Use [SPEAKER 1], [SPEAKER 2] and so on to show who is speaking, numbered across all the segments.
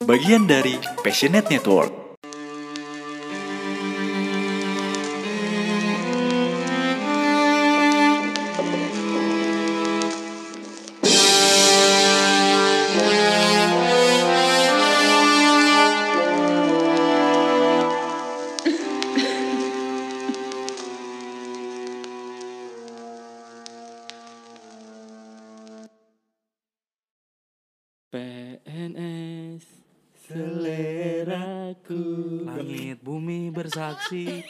[SPEAKER 1] Bagian dari Passionate Network.
[SPEAKER 2] Bersaksi.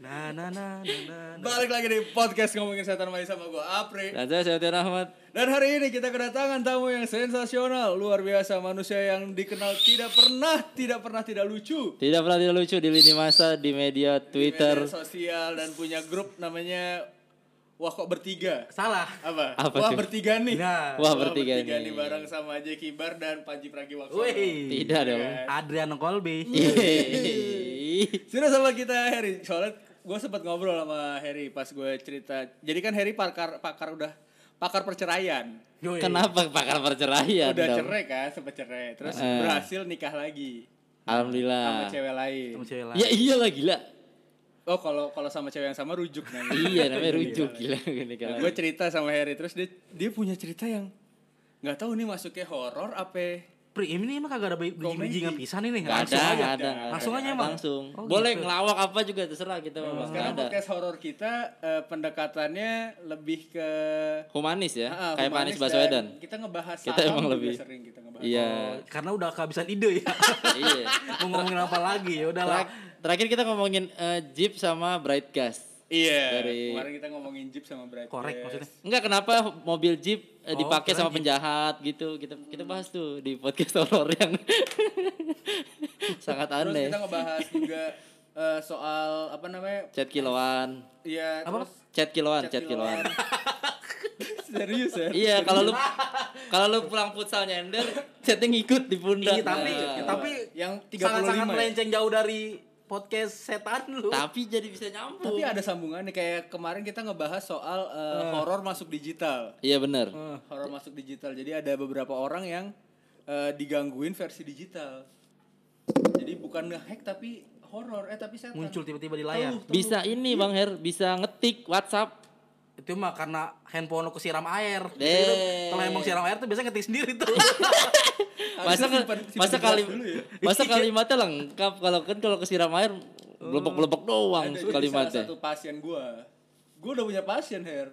[SPEAKER 2] Nah, nah, nah, nah, nah, nah.
[SPEAKER 3] Balik lagi di podcast ngomongin setan main sama gue Apri
[SPEAKER 4] Dan saya Septian Ahmad
[SPEAKER 3] Dan hari ini kita kedatangan tamu yang sensasional Luar biasa manusia yang dikenal tidak pernah Tidak pernah tidak lucu
[SPEAKER 4] Tidak pernah tidak lucu di lini masa di media
[SPEAKER 3] Di
[SPEAKER 4] Twitter
[SPEAKER 3] media sosial dan punya grup namanya Wah kok bertiga
[SPEAKER 2] Salah.
[SPEAKER 3] Apa?
[SPEAKER 4] Apa
[SPEAKER 3] Wah
[SPEAKER 4] tuh?
[SPEAKER 3] bertiga nih
[SPEAKER 2] Nah.
[SPEAKER 4] Wah bertiga, nih
[SPEAKER 3] nih bareng sama Jeki Bar dan Panji Pragiwaksono
[SPEAKER 2] Wih.
[SPEAKER 4] Tidak dong
[SPEAKER 2] Adriano Kolbi.
[SPEAKER 3] Sudah sama kita Harry. Soalnya gue sempat ngobrol sama Harry pas gue cerita. Jadi kan Harry pakar, pakar udah Pakar perceraian.
[SPEAKER 2] Yoi.
[SPEAKER 4] Kenapa pakar perceraian
[SPEAKER 3] udah
[SPEAKER 4] dong?
[SPEAKER 3] cerai kan sempat cerai. Terus
[SPEAKER 4] Eh.
[SPEAKER 3] berhasil nikah lagi. Sama
[SPEAKER 4] Alhamdulillah
[SPEAKER 3] cewek lain.
[SPEAKER 2] Sama cewek lain.
[SPEAKER 4] Ya iyalah gila.
[SPEAKER 3] Oh kalau kalau sama cewek yang sama rujuk namanya.
[SPEAKER 4] Iya namanya rujuk gila. Gini kan
[SPEAKER 3] gue cerita sama Harry terus dia dia punya cerita yang nggak tahu nih masuknya horor apa
[SPEAKER 2] Pri, ini emang kagak ada biji-bijingan pisan ini.
[SPEAKER 4] Gak ada,
[SPEAKER 2] Langsung aja.
[SPEAKER 4] gak ada,
[SPEAKER 2] Langsung aja emang.
[SPEAKER 4] Langsung.
[SPEAKER 2] Oh,
[SPEAKER 4] Boleh
[SPEAKER 2] gitu.
[SPEAKER 4] ngelawak apa juga terserah kita
[SPEAKER 3] sekarang
[SPEAKER 4] ada.
[SPEAKER 3] podcast horor kita eh, pendekatannya lebih ke
[SPEAKER 4] Humanis ya,
[SPEAKER 3] Ah,
[SPEAKER 4] kayak
[SPEAKER 3] humanis
[SPEAKER 4] Panis Baswedan.
[SPEAKER 3] dan kita ngebahas
[SPEAKER 4] Kita emang lebih.
[SPEAKER 3] sering kita ngebahas
[SPEAKER 4] Iya.
[SPEAKER 2] Karena udah kehabisan ide ya.
[SPEAKER 4] Iya.
[SPEAKER 2] Mau ngomongin apa lagi ya udahlah.
[SPEAKER 4] Terak- Terakhir kita ngomongin eh, Jeep sama Bright Gas.
[SPEAKER 3] iya
[SPEAKER 4] Dari-
[SPEAKER 3] kemarin kita ngomongin jeep sama Brad
[SPEAKER 2] Korek maksudnya.
[SPEAKER 4] Enggak kenapa mobil Jeep
[SPEAKER 2] Oh,
[SPEAKER 4] dipakai
[SPEAKER 2] keren
[SPEAKER 4] sama
[SPEAKER 2] Jeep.
[SPEAKER 4] penjahat gitu. Kita kita bahas tuh di podcast horor yang sangat
[SPEAKER 3] terus
[SPEAKER 4] aneh.
[SPEAKER 3] kita ngebahas juga eh, soal apa namanya
[SPEAKER 4] Chat kiloan.
[SPEAKER 3] Iya,
[SPEAKER 2] Apa?
[SPEAKER 3] terus
[SPEAKER 4] Chat kiloan,
[SPEAKER 3] Chat
[SPEAKER 4] chat kiloan.
[SPEAKER 3] serius ya?
[SPEAKER 4] iya, kalau lu kalau lu pulang futsal nyender, chatnya ngikut di pundak.
[SPEAKER 2] Iya, tapi
[SPEAKER 4] Nah.
[SPEAKER 2] tapi
[SPEAKER 3] Yang 35
[SPEAKER 2] sangat-sangat
[SPEAKER 3] ya?
[SPEAKER 2] melenceng jauh dari podcast setan lu.
[SPEAKER 4] tapi jadi bisa nyambung.
[SPEAKER 3] Tapi ada sambungannya kayak kemarin kita ngebahas soal uh, horor masuk digital.
[SPEAKER 4] Iya benar.
[SPEAKER 3] Horor masuk digital. Jadi ada beberapa orang yang uh, digangguin versi digital. Jadi bukan ngehack tapi horor eh tapi setan.
[SPEAKER 2] Muncul tiba-tiba di layar.
[SPEAKER 3] Tahu, tahu.
[SPEAKER 4] Bisa ini Bang Her, bisa ngetik WhatsApp.
[SPEAKER 2] Itu mah karena handphone lu kesiram air. Kalau emang siram air tuh biasanya ngetik sendiri tuh.
[SPEAKER 4] Masa
[SPEAKER 3] simpan- simpan
[SPEAKER 4] masa kali
[SPEAKER 3] ya.
[SPEAKER 4] masa kalimatnya lengkap kalau kan kalau kesiram air blebek-blebek doang
[SPEAKER 3] Ada jadi salah
[SPEAKER 4] kalimatnya.
[SPEAKER 3] satu pasien gua. Gua udah punya pasien, Her.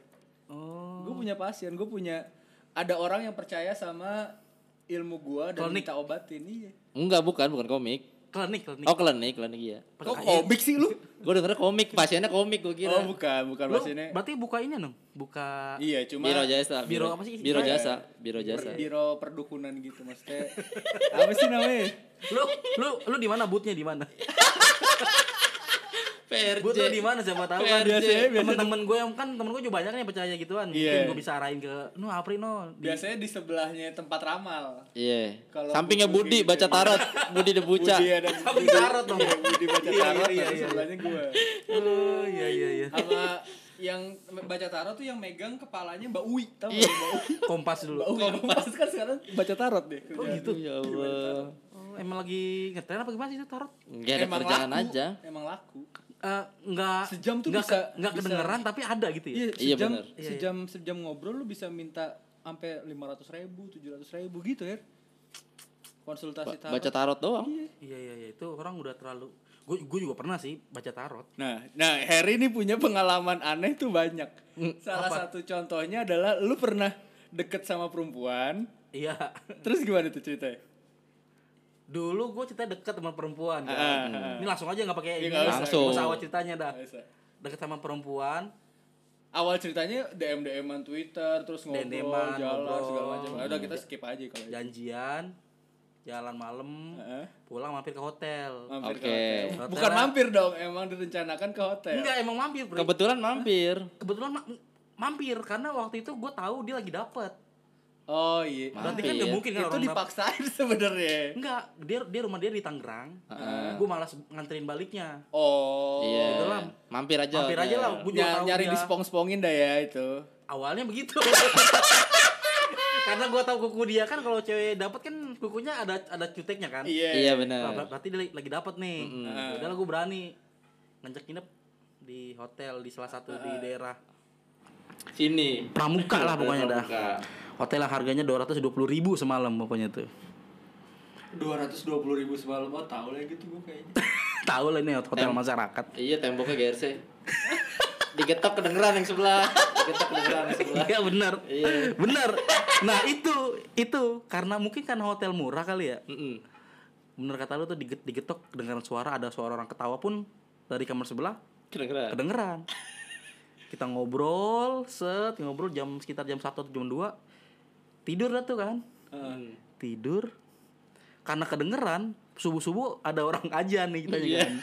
[SPEAKER 2] Oh.
[SPEAKER 3] Gue punya pasien, gue punya ada orang yang percaya sama ilmu gua dan
[SPEAKER 2] Klinik.
[SPEAKER 3] minta obatin. Iya.
[SPEAKER 4] Enggak, bukan, bukan komik.
[SPEAKER 2] Klinik, klinik.
[SPEAKER 4] Oh, klinik, klinik iya.
[SPEAKER 3] Kok komik sih lu?
[SPEAKER 4] Gue dengernya komik, pasiennya komik gue kira.
[SPEAKER 3] Oh, bukan, bukan
[SPEAKER 2] Lu
[SPEAKER 3] pasiennya.
[SPEAKER 2] berarti buka ini dong? Buka
[SPEAKER 3] Iya, cuma
[SPEAKER 4] Biro jasa.
[SPEAKER 2] Biro apa sih?
[SPEAKER 4] Biro jasa, biro jasa.
[SPEAKER 3] biro perdukunan gitu maksudnya. apa sih namanya?
[SPEAKER 2] lu lu lu di mana bootnya di mana?
[SPEAKER 4] PRJ.
[SPEAKER 2] Boot lu di mana siapa tahu kan.
[SPEAKER 3] Biasanya- biasanya-
[SPEAKER 2] temen-temen gue yang kan temen gue juga banyak yang percaya gituan.
[SPEAKER 3] Iya.
[SPEAKER 2] Mungkin gue bisa arahin ke nu Apri no. Di-
[SPEAKER 3] Biasanya di sebelahnya tempat ramal.
[SPEAKER 4] Iya.
[SPEAKER 3] Kalau
[SPEAKER 4] Sampingnya
[SPEAKER 3] Budi
[SPEAKER 4] Budi baca tarot, Budi debuca.
[SPEAKER 3] Budi ada
[SPEAKER 2] Samping tarot dong.
[SPEAKER 3] Iya, Budi baca
[SPEAKER 2] Iya,
[SPEAKER 3] tarot,
[SPEAKER 2] iya, iya.
[SPEAKER 3] sebelahnya gua.
[SPEAKER 2] Oh iya iya iya.
[SPEAKER 3] Sama yang baca tarot tuh yang megang kepalanya Mbak Uwi,
[SPEAKER 4] Iya.
[SPEAKER 3] Mbak Uwi?
[SPEAKER 2] Kompas dulu.
[SPEAKER 3] Mbak Uwi kompas kan sekarang baca tarot deh.
[SPEAKER 2] Oh gitu.
[SPEAKER 4] Ya Allah.
[SPEAKER 2] Oh, emang lagi ngetren apa gimana sih itu tarot?
[SPEAKER 4] Enggak ada
[SPEAKER 3] Emang
[SPEAKER 4] kerjaan
[SPEAKER 3] laku,
[SPEAKER 4] aja.
[SPEAKER 3] Emang laku.
[SPEAKER 2] Eh enggak
[SPEAKER 3] Sejam tuh
[SPEAKER 2] enggak
[SPEAKER 3] bisa- bisa-
[SPEAKER 2] kedengeran tapi ada gitu ya.
[SPEAKER 3] Iya,
[SPEAKER 4] Iya,
[SPEAKER 3] sejam,
[SPEAKER 4] bener.
[SPEAKER 2] Iya,
[SPEAKER 3] sejam sejam ngobrol lu bisa minta sampai lima ratus ribu, tujuh ratus ribu gitu ya. Konsultasi tarot.
[SPEAKER 4] Baca tarot doang.
[SPEAKER 2] Iya iya iya itu orang udah terlalu gue gue juga pernah sih baca tarot.
[SPEAKER 3] Nah, nah Harry ini punya pengalaman aneh tuh banyak. Salah
[SPEAKER 2] apa?
[SPEAKER 3] satu contohnya adalah lu pernah deket sama perempuan,
[SPEAKER 2] Iya.
[SPEAKER 3] terus gimana tuh ceritanya?
[SPEAKER 2] Dulu gue cerita deket sama perempuan kan.
[SPEAKER 3] Ah, ah,
[SPEAKER 2] Ini langsung aja nggak pakai
[SPEAKER 3] Iya,
[SPEAKER 2] ini.
[SPEAKER 4] Langsung.
[SPEAKER 2] Usah awal ceritanya dah. Deket sama perempuan.
[SPEAKER 3] Awal ceritanya DM DM-an Twitter, terus ngobrol,
[SPEAKER 2] DM-an,
[SPEAKER 3] jalan
[SPEAKER 2] ngobrol.
[SPEAKER 3] segala macam. Ah, Udah kita skip aja kalau
[SPEAKER 2] janjian jalan malam pulang mampir ke hotel
[SPEAKER 3] Mampir ke
[SPEAKER 4] Oke.
[SPEAKER 3] hotel.
[SPEAKER 2] Hotel.
[SPEAKER 3] Bukan mampir dong, emang direncanakan ke hotel.
[SPEAKER 2] enggak emang mampir Bro.
[SPEAKER 4] Kebetulan mampir.
[SPEAKER 2] kebetulan ma- mampir karena waktu itu gue tahu dia lagi dapet
[SPEAKER 3] Oh iya.
[SPEAKER 2] berarti kan
[SPEAKER 4] Mampir.
[SPEAKER 2] nggak mungkin kan
[SPEAKER 3] itu
[SPEAKER 2] orang
[SPEAKER 3] dipaksain sebenarnya.
[SPEAKER 2] enggak dia dia rumah dia di Tangerang gue malas nganterin baliknya
[SPEAKER 3] Oh.
[SPEAKER 4] Iya.
[SPEAKER 2] gitu lah.
[SPEAKER 4] Mampir aja.
[SPEAKER 2] mampir aja lah gue juga
[SPEAKER 3] Ny-
[SPEAKER 2] tahu
[SPEAKER 3] nyari
[SPEAKER 2] dia.
[SPEAKER 3] di spong-spongin dah ya itu.
[SPEAKER 2] awalnya begitu Karena gua tahu kuku dia kan kalau cewek dapat kan kukunya ada ada cuteknya kan.
[SPEAKER 3] Iya.
[SPEAKER 4] Iya
[SPEAKER 2] Wah,
[SPEAKER 4] benar.
[SPEAKER 2] ber- berarti dia lagi- lagi dapat nih. Ya Udah lah gue berani ngajak nginep di hotel di salah satu di daerah
[SPEAKER 4] Sini.
[SPEAKER 2] Pramuka lah pokoknya dah. Hotel yang harganya 220 ribu semalam pokoknya tuh.
[SPEAKER 3] Dua ratus dua puluh ribu semalam oh tahu lah gitu gue kayaknya.
[SPEAKER 2] Tahu lah ini hotel masyarakat.
[SPEAKER 4] Iya temboknya GRC. Digetok kedengeran yang sebelah. Digetok kedengeran yang sebelah.
[SPEAKER 2] Iya benar.
[SPEAKER 4] Iya.
[SPEAKER 2] Benar. Nah, itu itu karena mungkin karena hotel murah kali ya.
[SPEAKER 4] Mm-mm.
[SPEAKER 2] Bener kata lu tuh diget- digetok kedengaran suara ada suara orang ketawa pun dari kamar sebelah
[SPEAKER 4] Kedengeran.
[SPEAKER 2] kedengeran. Kita ngobrol, set ngobrol jam sekitar jam 1 atau jam 2. Tidur dah tuh kan.
[SPEAKER 4] Hmm.
[SPEAKER 2] Tidur. Karena kedengeran, subuh-subuh ada orang aja nih kita
[SPEAKER 4] Iya.
[SPEAKER 2] kan.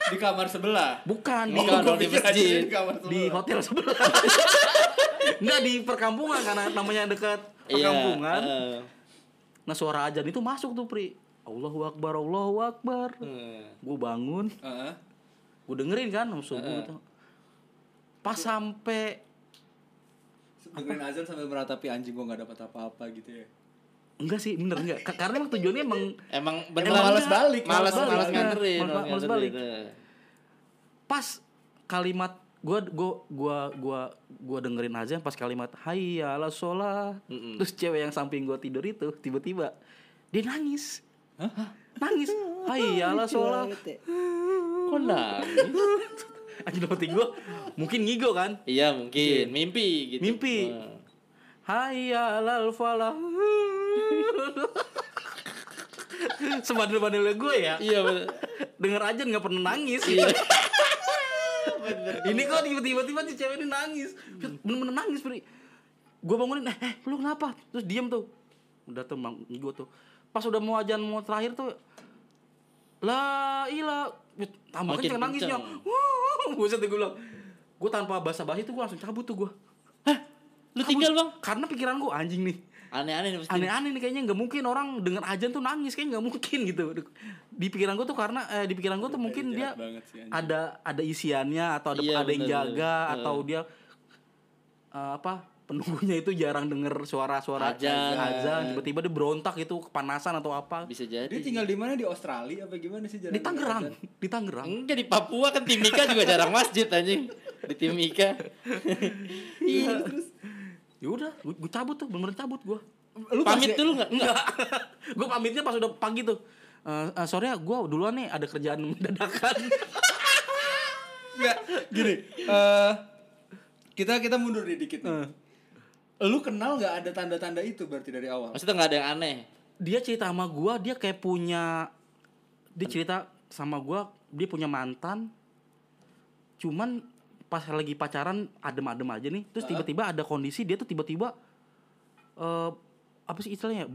[SPEAKER 3] Di kamar sebelah.
[SPEAKER 2] Bukan di,
[SPEAKER 3] Gua
[SPEAKER 4] di masjid.
[SPEAKER 3] Di kamar
[SPEAKER 2] di
[SPEAKER 3] sebelah.
[SPEAKER 2] hotel sebelah. Enggak di perkampungan karena namanya dekat
[SPEAKER 4] Iya.
[SPEAKER 2] perkampungan.
[SPEAKER 4] heeh.
[SPEAKER 2] Nah suara ajan itu masuk tuh Pri. Allahu Akbar, Allahu Akbar.
[SPEAKER 4] Hmm.
[SPEAKER 2] Gue bangun,
[SPEAKER 3] Heeh.
[SPEAKER 2] gue dengerin kan subuh gitu. Pas sampai
[SPEAKER 3] Dengerin azan sambil meratapi anjing gue nggak dapat apa-apa gitu ya.
[SPEAKER 2] enggak sih bener enggak Ka- karena emang tujuannya emang
[SPEAKER 4] Emang
[SPEAKER 3] Emang
[SPEAKER 4] beneran
[SPEAKER 3] malas balik,
[SPEAKER 4] Malas
[SPEAKER 2] malas
[SPEAKER 4] nganterin.
[SPEAKER 2] Malas- malas balik.
[SPEAKER 4] Heeh.
[SPEAKER 2] pas kalimat gua gua gua gua gua dengerin aja pas kalimat hayya ala sholat
[SPEAKER 4] Mm-mm.
[SPEAKER 2] terus cewek yang samping gua tidur itu tiba-tiba dia nangis nangis hayya ala sholat
[SPEAKER 4] Kok nangis?
[SPEAKER 2] Dapetin gua. Mungkin ngigo kan?
[SPEAKER 4] Iya mungkin. Mimpi gitu.
[SPEAKER 2] Mimpi.
[SPEAKER 4] Heeh.
[SPEAKER 2] hayya alal falah. Sebandel-bandelnya gue ya.
[SPEAKER 4] Iya bener.
[SPEAKER 2] denger aja nggak pernah nangis.
[SPEAKER 4] Iya.
[SPEAKER 2] ini kok tiba-tiba tiba si cewek ini nangis. Bener-bener nangis Pri. Gue bangunin eh, eh lu kenapa? Terus diem tuh. Udah tuh gue tuh. Pas udah mau ajan mau terakhir tuh la ilah tambah
[SPEAKER 4] Makin
[SPEAKER 2] kenceng nangisnya
[SPEAKER 4] kenceng.
[SPEAKER 2] buset gue bilang gue tanpa basa-basi tuh gue langsung cabut tuh gue
[SPEAKER 4] Lu tinggal bang.
[SPEAKER 2] karena pikiran gue anjing nih
[SPEAKER 4] Aneh-aneh nih
[SPEAKER 2] aneh-aneh nih kayaknya nggak mungkin orang denger ajan tuh nangis kayaknya nggak mungkin gitu di pikiran gue tuh karena eh, di pikiran gue tuh mungkin dia
[SPEAKER 3] sih, anjing.
[SPEAKER 2] ada ada isiannya atau ada
[SPEAKER 4] Iya,
[SPEAKER 2] ada yang jaga
[SPEAKER 4] bener.
[SPEAKER 2] atau dia eh, apa penunggunya itu jarang denger suara-suara
[SPEAKER 4] Azan.
[SPEAKER 2] azan tiba-tiba dia berontak itu kepanasan atau apa
[SPEAKER 4] Bisa jadi.
[SPEAKER 3] Dia tinggal di mana di Australia apa gimana sih jarang
[SPEAKER 2] di Tangerang di Tangerang
[SPEAKER 4] Enggak di Papua kan tim Mika juga jarang masjid anjing. Di tim Mika.
[SPEAKER 2] iya terus ya udah gue cabut tuh bener-bener cabut gue
[SPEAKER 3] Lu
[SPEAKER 4] Pamit
[SPEAKER 3] pasti-
[SPEAKER 4] dulu enggak?
[SPEAKER 2] enggak gue pamitnya pas udah pagi tuh Eh, eh, sore ya gue duluan nih ada kerjaan dadakan
[SPEAKER 3] Enggak, gini. eh kita kita mundur nih dikit nih. Lu kenal nggak ada tanda-tanda itu berarti dari awal?
[SPEAKER 4] Maksudnya enggak ada yang aneh.
[SPEAKER 2] dia cerita sama gua dia kayak punya dia cerita sama gua dia punya mantan cuman pas lagi pacaran adem-adem aja nih terus tiba-tiba ada kondisi dia tuh tiba-tiba eh apa sih istilahnya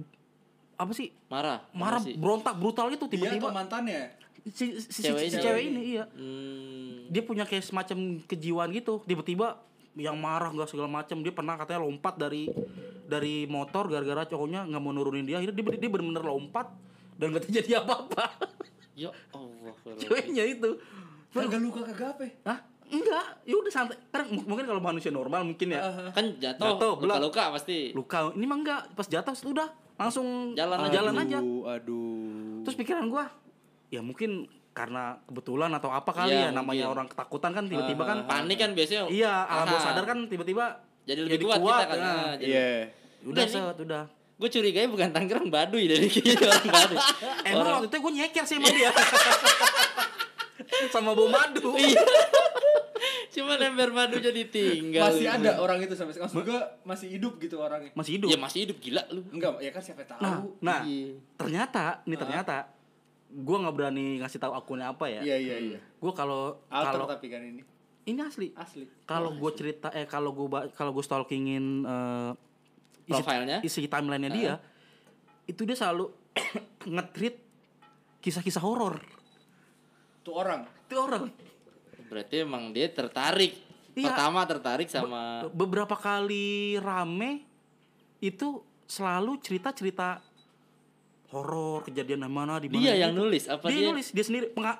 [SPEAKER 2] apa sih
[SPEAKER 4] Marah.
[SPEAKER 2] marah
[SPEAKER 4] sih?
[SPEAKER 2] berontak brutal gitu
[SPEAKER 3] Dia atau
[SPEAKER 2] tiba-tiba
[SPEAKER 3] mantannya?
[SPEAKER 2] si, si, si-
[SPEAKER 4] Cewek
[SPEAKER 2] si
[SPEAKER 4] ini.
[SPEAKER 2] cewek ini iya
[SPEAKER 4] Hmm.
[SPEAKER 2] dia punya kayak semacam kejiwaan gitu tiba-tiba yang marah nggak segala macam dia pernah katanya lompat dari dari motor gara-gara cowoknya nggak mau nurunin dia akhirnya dia, dia bener-bener lompat dan nggak terjadi apa-apa
[SPEAKER 4] Ya Allah.
[SPEAKER 2] ceweknya itu
[SPEAKER 3] Kagak luka kagak apa? ya?
[SPEAKER 2] Hah? enggak ya udah santai kan mungkin kalau manusia normal mungkin ya
[SPEAKER 4] Kan jatuh,
[SPEAKER 2] Jatuh, belak.
[SPEAKER 4] luka-luka pasti.
[SPEAKER 2] luka ini mah enggak pas jatuh sudah langsung
[SPEAKER 4] Jalan aja.
[SPEAKER 2] jalan aja
[SPEAKER 3] Aduh, aduh.
[SPEAKER 2] terus pikiran gua ya mungkin karena kebetulan atau apa kali
[SPEAKER 4] Iya,
[SPEAKER 2] ya namanya
[SPEAKER 4] mungkin.
[SPEAKER 2] orang ketakutan kan tiba-tiba kan
[SPEAKER 4] Panik kan biasanya.
[SPEAKER 2] iya alam bawah sadar kan tiba-tiba
[SPEAKER 4] Jadi lebih kuat, kita kan.
[SPEAKER 2] nah.
[SPEAKER 4] Ah, jadi-
[SPEAKER 3] Iya.
[SPEAKER 2] udah
[SPEAKER 4] Udah nih.
[SPEAKER 2] set udah
[SPEAKER 4] Gue curiganya bukan Tangerang Baduy dari kiri orang Baduy.
[SPEAKER 2] Emang
[SPEAKER 4] Orang-
[SPEAKER 2] waktu itu gue nyeker sih sama dia Sama bau madu
[SPEAKER 4] Iya. Cuma ember madu jadi tinggal.
[SPEAKER 3] Masih ada orang itu sampai sekarang. Maksud gua masih hidup gitu orangnya.
[SPEAKER 2] Masih hidup
[SPEAKER 4] Ya masih hidup gila lu.
[SPEAKER 3] Enggak, ya kan siapa tahu.
[SPEAKER 2] Nah, nah
[SPEAKER 4] Iya.
[SPEAKER 2] ternyata Nih ternyata Gue gak berani ngasih tahu akunnya apa ya
[SPEAKER 3] Iya, iya, iya.
[SPEAKER 2] Gue kalau kalau
[SPEAKER 3] tapi kan ini.
[SPEAKER 2] Ini asli
[SPEAKER 3] Asli.
[SPEAKER 2] Kalau gue cerita Eh kalau gue kalau gue stalkingin eh, isi,
[SPEAKER 4] Profilnya?
[SPEAKER 2] Isi timelinenya dia Itu dia selalu Nge-treat Kisah-kisah horor
[SPEAKER 3] Tuh orang.
[SPEAKER 2] Itu orang
[SPEAKER 4] Berarti emang dia tertarik.
[SPEAKER 2] Iya.
[SPEAKER 4] Pertama tertarik sama
[SPEAKER 2] beberapa kali rame itu selalu cerita-cerita horor kejadian di mana di mana
[SPEAKER 4] dia
[SPEAKER 2] gitu.
[SPEAKER 4] yang nulis apa
[SPEAKER 2] dia,
[SPEAKER 4] dia?
[SPEAKER 2] nulis dia sendiri penga-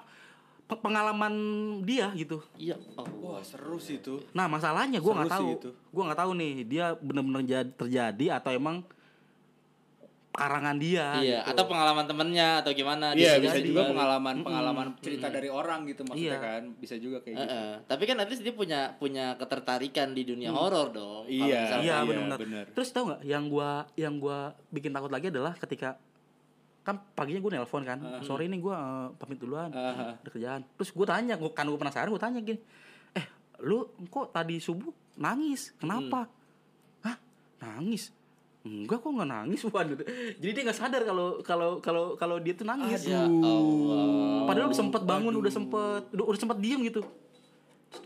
[SPEAKER 2] pe- pengalaman dia gitu
[SPEAKER 4] Iya. Oh.
[SPEAKER 3] Wah, seru sih itu.
[SPEAKER 2] nah masalahnya gue nggak tahu gue nggak tahu nih dia benar-benar jadi terjadi atau emang karangan dia
[SPEAKER 4] Iya,
[SPEAKER 2] gitu.
[SPEAKER 4] atau pengalaman temennya atau gimana
[SPEAKER 3] Iya,
[SPEAKER 4] dia
[SPEAKER 3] bisa
[SPEAKER 4] jadi
[SPEAKER 3] juga
[SPEAKER 4] balik.
[SPEAKER 3] pengalaman-pengalaman cerita dari orang gitu maksudnya
[SPEAKER 2] Iya.
[SPEAKER 3] kan. Bisa juga kayak gitu.
[SPEAKER 4] Heeh. Tapi kan at least dia punya punya ketertarikan di dunia horor dong.
[SPEAKER 3] Iya.
[SPEAKER 2] Iya
[SPEAKER 3] Iya,
[SPEAKER 2] benar.
[SPEAKER 3] bener.
[SPEAKER 2] Terus tau nggak yang gua yang gua bikin takut lagi adalah ketika kan paginya gue nelpon kan sore ini gua eh, pamit duluan
[SPEAKER 3] Aha.
[SPEAKER 2] ada kerjaan. Terus gue tanya gua kan gue penasaran gue tanya gini eh lu kok tadi subuh nangis? Kenapa? Hah? Nangis? Enggak kok nggak nangis waduh. Jadi dia nggak sadar kalau kalau kalau kalau dia tuh nangis.
[SPEAKER 4] Ya Allah.
[SPEAKER 2] padahal udah sempet bangun udah sempet udah, udah sempet diem gitu.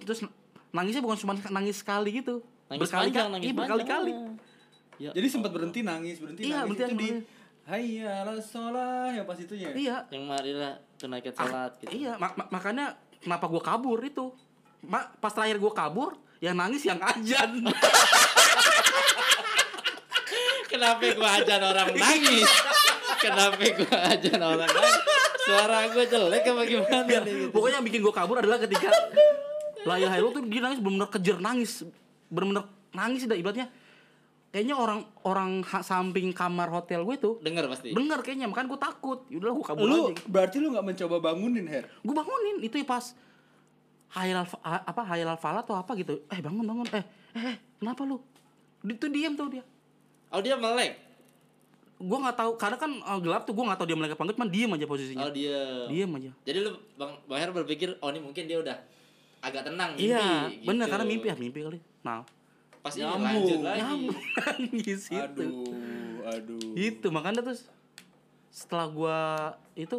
[SPEAKER 2] Terus nangisnya bukan cuma nangis sekali gitu berkali-kali iya, berkali-kali.
[SPEAKER 4] Ya.
[SPEAKER 3] Jadi sempat berhenti nangis, berhenti
[SPEAKER 2] Iya,
[SPEAKER 3] nangis
[SPEAKER 2] berhenti
[SPEAKER 3] itu di Hayya ala sholah yang pas itunya.
[SPEAKER 2] iya
[SPEAKER 4] Yang marilah tunaikan salat gitu.
[SPEAKER 2] Iya, mak- mak- makanya kenapa gua kabur itu. Ma, pas terakhir gua kabur, yang nangis yang ajan.
[SPEAKER 4] Kenapa gua ajan orang nangis? Kenapa gua ajan orang nangis? Suara gua jelek apa gimana
[SPEAKER 2] Ya,
[SPEAKER 4] nih? gitu?
[SPEAKER 2] pokoknya yang bikin gua kabur adalah ketika La ilaha illallah tuh dia nangis bener-bener kejer nangis. Bener-bener nangis dah ibaratnya. Kayaknya orang orang ha- samping kamar hotel gue tuh
[SPEAKER 4] Dengar pasti.
[SPEAKER 2] denger kayaknya, makanya gue takut. Yaudah gue kabur
[SPEAKER 3] Lu
[SPEAKER 2] aja.
[SPEAKER 3] berarti lu nggak mencoba bangunin Her?
[SPEAKER 2] Gue bangunin itu ya pas Hayal al apa Hayal al falah atau apa gitu. Eh bangun bangun. Eh eh, eh kenapa lu? Itu diam tuh dia.
[SPEAKER 4] Oh dia melek.
[SPEAKER 2] gue nggak tahu karena kan uh, gelap tuh gue nggak tahu dia melek apa enggak cuman diem aja posisinya
[SPEAKER 4] Oh dia.
[SPEAKER 2] diem aja
[SPEAKER 4] Jadi lu Bang Bang Her berpikir oh ini mungkin dia udah agak tenang mimpi,
[SPEAKER 2] iya
[SPEAKER 4] gitu.
[SPEAKER 2] bener karena mimpi ya mimpi kali nah
[SPEAKER 4] Pas ini
[SPEAKER 3] Nyambung.
[SPEAKER 4] lanjut lagi.
[SPEAKER 2] nyambung nangis itu
[SPEAKER 3] Aduh, aduh.
[SPEAKER 2] itu makanya terus setelah gue itu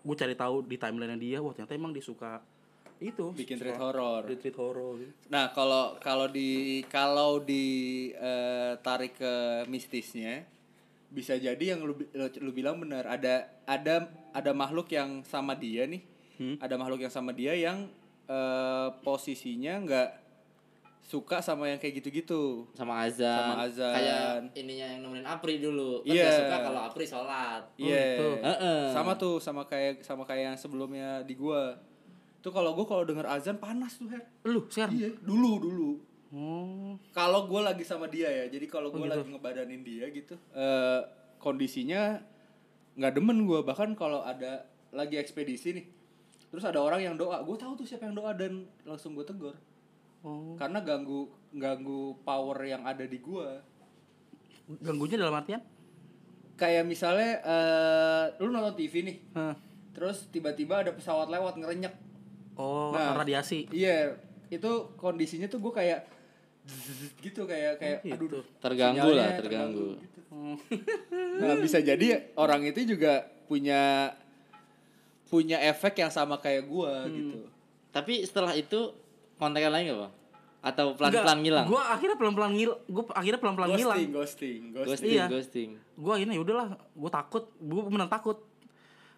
[SPEAKER 2] gue cari tahu di timeline dia wah ternyata emang dia suka itu
[SPEAKER 3] Bikin
[SPEAKER 2] suka
[SPEAKER 3] treat horror.
[SPEAKER 2] di treat horror.
[SPEAKER 3] Nah, kalau kalau di kalau di eh, tarik ke mistisnya bisa jadi yang lu, lu, lu bilang benar ada ada ada makhluk yang sama dia nih. Ada makhluk yang sama dia yang eh, posisinya nggak suka sama yang kayak gitu-gitu.
[SPEAKER 4] sama azan.
[SPEAKER 3] Sama azan.
[SPEAKER 4] Kayak ininya yang nemenin Apri dulu. Kan
[SPEAKER 3] Iya.
[SPEAKER 4] dia suka kalau Apri sholat.
[SPEAKER 3] Iya.
[SPEAKER 2] gitu.
[SPEAKER 4] Heeh.
[SPEAKER 3] Sama tuh sama kayak sama kayak yang sebelumnya di gua. Tuh kalau gua kalau denger azan panas tuh, Her.
[SPEAKER 2] lu sekarang
[SPEAKER 3] Iya, dulu dulu.
[SPEAKER 2] oh
[SPEAKER 3] Kalau gue lagi sama dia ya, jadi kalau gue
[SPEAKER 2] Oh, gitu.
[SPEAKER 3] lagi ngebadanin dia gitu, eh kondisinya nggak demen gue. Bahkan kalau ada lagi ekspedisi nih, terus ada orang yang doa, gue tahu tuh siapa yang doa dan langsung gue tegur.
[SPEAKER 2] Oh
[SPEAKER 3] Karena ganggu ganggu power yang ada di gue.
[SPEAKER 2] ganggunya dalam artian
[SPEAKER 3] Kayak misalnya, eh lu nonton TV nih,
[SPEAKER 2] Hah.
[SPEAKER 3] terus tiba-tiba ada pesawat lewat ngerenyek.
[SPEAKER 2] oh
[SPEAKER 3] Nah.
[SPEAKER 2] radiasi
[SPEAKER 3] Iya, itu kondisinya tuh gue kayak gitu kayak kayak
[SPEAKER 2] Oh, gitu.
[SPEAKER 3] aduh
[SPEAKER 4] Terganggu lah, terganggu.
[SPEAKER 3] gitu. Nah, bisa jadi orang itu juga punya punya efek yang sama kayak gua
[SPEAKER 2] Hmm.
[SPEAKER 3] gitu.
[SPEAKER 4] Tapi setelah itu kontekan lagi nggak bang? Atau pelan-pelan ngilang?
[SPEAKER 2] gue akhirnya pelan-pelan ngil gue akhirnya pelan-pelan ngilang
[SPEAKER 3] Ghosting, ghosting, ghosting.
[SPEAKER 4] Ghosting,
[SPEAKER 2] Iya.
[SPEAKER 4] ghosting.
[SPEAKER 2] gue akhirnya ya udahlah gue takut gue bener takut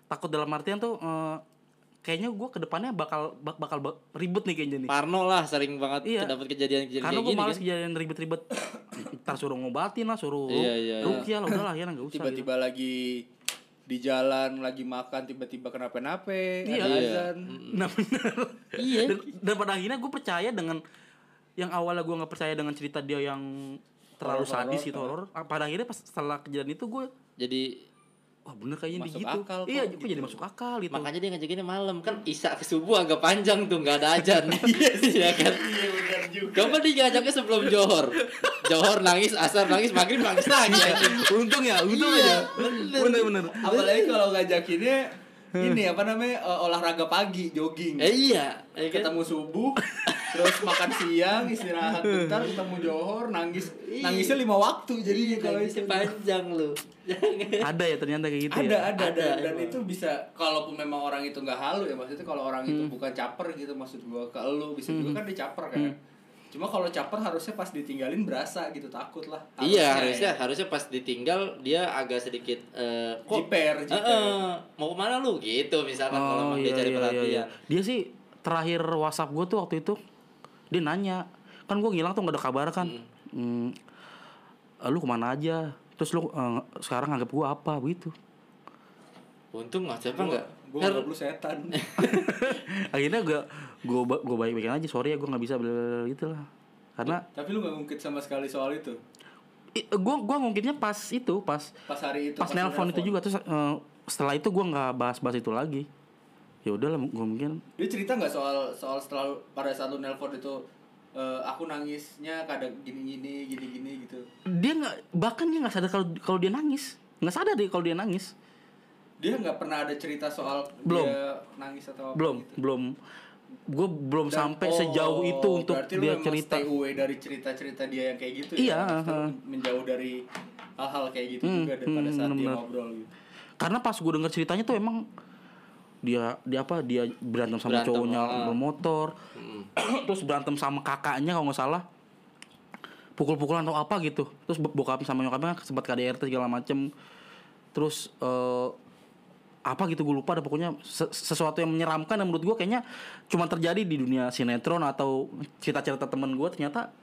[SPEAKER 2] takut dalam artian tuh eh, kayaknya gue ke depannya bakal bak- bakal ba- ribet nih kayaknya nih
[SPEAKER 4] Parno lah sering banget
[SPEAKER 2] Iya.
[SPEAKER 4] dapat kejadian-kejadian
[SPEAKER 2] karena gue males
[SPEAKER 4] kan.
[SPEAKER 2] kejadian ribet-ribet ntar suruh ngobatin lah suruh
[SPEAKER 4] Iya, iya, iya.
[SPEAKER 2] rukiah lah udahlah akhirnya nggak usah gitu.
[SPEAKER 3] Tiba-tiba lagi di jalan lagi makan tiba-tiba kenapa-napa,
[SPEAKER 2] Iya.
[SPEAKER 3] ada
[SPEAKER 4] Iya.
[SPEAKER 3] azan.
[SPEAKER 2] gitu. nah bener
[SPEAKER 4] Iya.
[SPEAKER 2] dan, dan pada akhirnya gue percaya dengan yang awalnya gue nggak percaya dengan cerita dia yang terlalu
[SPEAKER 3] Horor-horor,
[SPEAKER 2] sadis itu horor pada akhirnya pas setelah kejadian itu gue
[SPEAKER 4] Jadi
[SPEAKER 2] wah bener kayaknya
[SPEAKER 3] Masuk
[SPEAKER 2] gitu
[SPEAKER 3] akal kok,
[SPEAKER 2] iya
[SPEAKER 3] gitu.
[SPEAKER 2] kok jadi masuk akal gitu
[SPEAKER 4] makanya dia ngajakinnya malam kan isak ke subuh agak panjang tuh nggak ada ajan. Iya kan.
[SPEAKER 3] Iya benar juga.
[SPEAKER 4] Coba dia ngajaknya sebelum johor. Johor nangis, asar nangis, maghrib nangis lagi. anjing.
[SPEAKER 2] untung ya untung
[SPEAKER 4] Iya,
[SPEAKER 2] aja
[SPEAKER 4] bener.
[SPEAKER 2] bener bener
[SPEAKER 3] Apalagi kalau ngajakinnya ini apa namanya eh, olahraga pagi, jogging.
[SPEAKER 4] Eh iya, ya kan?
[SPEAKER 3] ketemu subuh terus makan siang istirahat bentar ketemu johor nangis
[SPEAKER 4] Iya.
[SPEAKER 3] nangisnya lima waktu jadi kalau itu
[SPEAKER 4] panjang lu.
[SPEAKER 2] ada ya ternyata kayak gitu
[SPEAKER 3] ada
[SPEAKER 2] ya
[SPEAKER 3] ada
[SPEAKER 4] Ada,
[SPEAKER 3] dan, dan
[SPEAKER 4] emang.
[SPEAKER 3] itu bisa kalaupun memang orang itu nggak halu ya maksudnya kalau orang itu
[SPEAKER 2] Hmm.
[SPEAKER 3] bukan caper gitu maksud gua ke lu bisa juga kan dia caper kan cuma kalau caper harusnya pas ditinggalin berasa gitu takut lah
[SPEAKER 4] Iya harusnya
[SPEAKER 3] ya.
[SPEAKER 4] harusnya pas ditinggal dia agak sedikit eh, kok
[SPEAKER 3] jiper jiper
[SPEAKER 4] eh, mau ke mana lu gitu misalkan kalau emang dia cari perhatian.
[SPEAKER 2] Dia sih terakhir WhatsApp gue tuh waktu itu dia nanya kan gue ngilang tuh gak ada kabar kan. Hmm. "Eh, lu ke mana aja? Terus lu eh, sekarang anggap gue apa begitu?
[SPEAKER 4] Untung nggak siapa nggak.
[SPEAKER 3] gua
[SPEAKER 4] Her,
[SPEAKER 3] nggak perlu setan
[SPEAKER 2] Akhirnya gue gue gue baik baikin aja sorry ya gue nggak bisa bla- gitu lah. Karena
[SPEAKER 3] tapi lu nggak ngungkit sama sekali soal itu
[SPEAKER 2] gua gua ngungkitnya pas itu pas
[SPEAKER 3] Pas hari itu
[SPEAKER 2] pas
[SPEAKER 3] lu
[SPEAKER 2] nelpon itu juga terus eh, setelah itu gua nggak bahas-bahas itu lagi ya udahlah gua mungkin
[SPEAKER 3] Dia cerita nggak soal soal setelah pada saat lu nelpon itu eh, aku nangisnya kadang gini-gini gini-gini gitu.
[SPEAKER 2] dia nggak bahkan dia nggak sadar kalau kalau dia nangis nggak sadar deh kalau dia nangis
[SPEAKER 3] Dia nggak pernah ada cerita soal
[SPEAKER 2] Belum.
[SPEAKER 3] dia nangis atau apa
[SPEAKER 2] belum
[SPEAKER 3] gitu.
[SPEAKER 2] belum gue belum
[SPEAKER 3] Dan-
[SPEAKER 2] sampai
[SPEAKER 3] oh,
[SPEAKER 2] sejauh itu untuk dia cerita
[SPEAKER 3] stay away dari cerita-cerita dia yang kayak gitu
[SPEAKER 2] Iya,
[SPEAKER 3] ya. Maksudnya
[SPEAKER 2] ha.
[SPEAKER 3] lu menjauh dari hal-hal kayak gitu
[SPEAKER 2] Hmm,
[SPEAKER 3] juga daripada
[SPEAKER 2] hmm,
[SPEAKER 3] saat dia
[SPEAKER 2] bener-bener.
[SPEAKER 3] ngobrol gitu.
[SPEAKER 2] karena pas gue denger ceritanya tuh emang dia dia apa dia berantem sama
[SPEAKER 4] Berantem,
[SPEAKER 2] cowoknya
[SPEAKER 4] ah.
[SPEAKER 2] bermotor. Terus berantem sama kakaknya kalau nggak salah. Pukul-pukulan atau apa gitu. Terus bo- bokap sama nyokapnya sempat KDRT segala macem. Terus eh, apa gitu gue lupa ada pokoknya. Se- sesuatu yang menyeramkan yang menurut gue kayaknya cuma terjadi di dunia sinetron atau cerita-cerita temen gue ternyata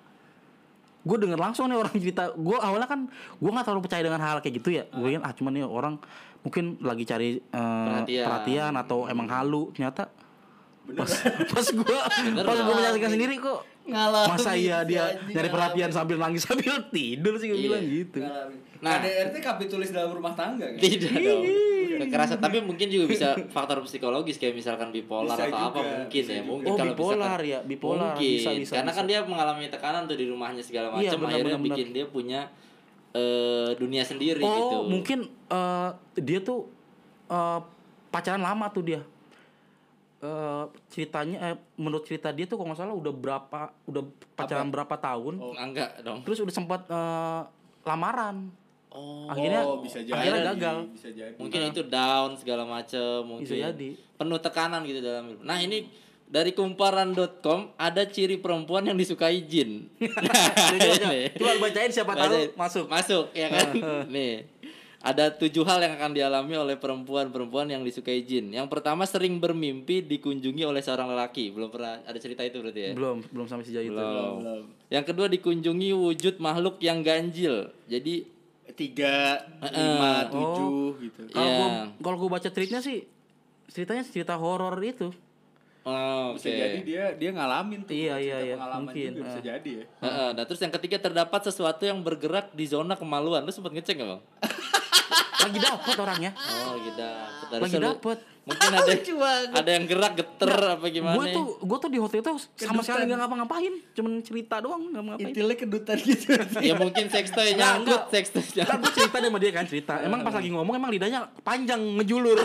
[SPEAKER 2] gue denger langsung nih orang cerita. Gue awalnya kan gue nggak terlalu percaya dengan hal kayak gitu ya. Gue kan ah cuman nih orang mungkin lagi cari eh,
[SPEAKER 4] Perhatian.
[SPEAKER 2] perhatian. atau emang halu ternyata pas pas gue pas gue menyaksikan sendiri kok
[SPEAKER 3] Ngalamin
[SPEAKER 2] masa iya dia
[SPEAKER 3] anjing,
[SPEAKER 2] nyari perhatian
[SPEAKER 3] ngalamin.
[SPEAKER 2] sambil nangis sambil tidur sih gue
[SPEAKER 4] Iya.
[SPEAKER 2] bilang gitu
[SPEAKER 3] Ngalamin.
[SPEAKER 4] Nah.
[SPEAKER 3] KDRT kapitulis dalam rumah tangga kan?
[SPEAKER 4] Tidak dong. Kekerasan tapi mungkin juga bisa faktor psikologis kayak misalkan bipolar
[SPEAKER 3] Bisa
[SPEAKER 4] atau apa
[SPEAKER 3] juga,
[SPEAKER 4] mungkin
[SPEAKER 3] bisa
[SPEAKER 4] ya.
[SPEAKER 3] juga.
[SPEAKER 4] Mungkin
[SPEAKER 2] Oh,
[SPEAKER 4] kalau
[SPEAKER 2] bipolar
[SPEAKER 4] misalkan-
[SPEAKER 2] ya, bipolar.
[SPEAKER 4] Mungkin.
[SPEAKER 2] Bisa, bisa,
[SPEAKER 4] Karena
[SPEAKER 2] bisa.
[SPEAKER 4] kan dia mengalami tekanan tuh di rumahnya segala macam
[SPEAKER 2] Iya, benar,
[SPEAKER 4] akhirnya
[SPEAKER 2] benar, benar.
[SPEAKER 4] bikin dia punya eh, dunia sendiri
[SPEAKER 2] oh
[SPEAKER 4] gitu.
[SPEAKER 2] mungkin eh, dia tuh eh, pacaran lama tuh dia Eh, ceritanya eh, menurut cerita dia tuh kalau nggak salah udah berapa udah pacaran berapa tahun
[SPEAKER 4] Oh, enggak dong.
[SPEAKER 2] terus udah sempat eh, lamaran
[SPEAKER 4] Oh,
[SPEAKER 2] akhirnya
[SPEAKER 3] oh, bisa jadi.
[SPEAKER 2] akhirnya gagal
[SPEAKER 3] Bisa jadi.
[SPEAKER 4] mungkin itu down segala macam mungkin.
[SPEAKER 2] Bisa jadi.
[SPEAKER 4] Penuh tekanan gitu dalam hidup. Nah, ini dari kumparan.com ada ciri perempuan yang disukai jin. Nah,
[SPEAKER 2] Coba, bacain siapa tahu
[SPEAKER 4] Bacain.
[SPEAKER 2] masuk
[SPEAKER 4] Masuk ya kan. Nih. Ada tujuh hal yang akan dialami oleh perempuan-perempuan yang disukai jin. Yang pertama sering bermimpi dikunjungi oleh seorang lelaki. Belum pernah ada cerita itu berarti ya?
[SPEAKER 2] belum belum sampai sejauh itu
[SPEAKER 4] Belum.
[SPEAKER 3] Belum.
[SPEAKER 4] Yang kedua dikunjungi wujud makhluk yang ganjil. Jadi
[SPEAKER 3] Tiga, lima, tujuh gitu.
[SPEAKER 2] kalau
[SPEAKER 4] Iya.
[SPEAKER 2] gua kalau gua baca tweetnya sih ceritanya cerita horor itu
[SPEAKER 4] oh, oke.
[SPEAKER 3] Bisa jadi dia dia ngalamin tuh.
[SPEAKER 2] Iya, iya, iya.
[SPEAKER 3] Pengalaman
[SPEAKER 2] Mungkin,
[SPEAKER 3] juga bisa
[SPEAKER 2] ah.
[SPEAKER 3] jadi ya.
[SPEAKER 4] Heeh, nah terus yang ketiga terdapat sesuatu yang bergerak di zona kemaluan. Lu sempat ngecek gak bang?
[SPEAKER 2] lagi dapet orangnya
[SPEAKER 4] Oh gitu. Dari
[SPEAKER 2] lagi
[SPEAKER 4] selu-
[SPEAKER 2] dapet
[SPEAKER 4] Mungkin ada ada yang gerak geter apa gimana?
[SPEAKER 2] gue tuh gue tuh di hotel itu sama sekali nggak ngapa-ngapain cuman cerita doang nggak ngapain
[SPEAKER 3] Intilnya kedutan gitu.
[SPEAKER 4] ya mungkin sextoy
[SPEAKER 2] Nggak,
[SPEAKER 4] nyangkut
[SPEAKER 2] nggak.
[SPEAKER 4] sextoy nyangkut.
[SPEAKER 2] gue cerita sama dia kan cerita emang pas lagi ngomong emang lidahnya panjang ngejulur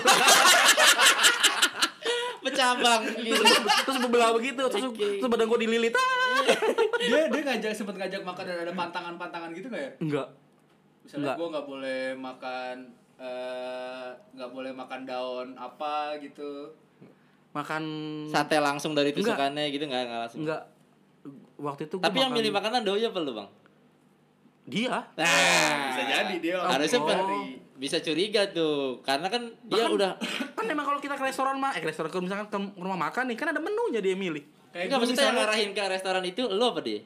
[SPEAKER 4] Pecabang gitu.
[SPEAKER 2] terus bebelah begitu terus, terus badan gue dililit ah.
[SPEAKER 3] dia dia ngajak sempet ngajak makan dan ada pantangan-pantangan gitu nggak ya?
[SPEAKER 2] enggak
[SPEAKER 3] Misalnya gue nggak boleh makan eh, nggak boleh makan daun apa gitu.
[SPEAKER 2] makan
[SPEAKER 4] Sate langsung dari
[SPEAKER 2] Enggak.
[SPEAKER 4] tusukannya gitu nggak nggak langsung.
[SPEAKER 2] enggak waktu itu gua
[SPEAKER 4] Tapi yang
[SPEAKER 2] makan-
[SPEAKER 4] milih makanan doi apa lu bang?
[SPEAKER 2] Dia
[SPEAKER 4] Nah,
[SPEAKER 3] Bisa jadi dia
[SPEAKER 4] harusnya
[SPEAKER 2] Oh.
[SPEAKER 4] pen- bisa curiga tuh karena kan dia
[SPEAKER 2] Bahkan-
[SPEAKER 4] udah
[SPEAKER 2] kan emang kalau kita ke restoran mah eh ke restoran kalau misalkan ke rumah makan nih kan ada menunya dia milih
[SPEAKER 3] Kayak
[SPEAKER 4] Enggak
[SPEAKER 3] gua
[SPEAKER 4] maksudnya yang ngarahin ke restoran itu lo apa dia?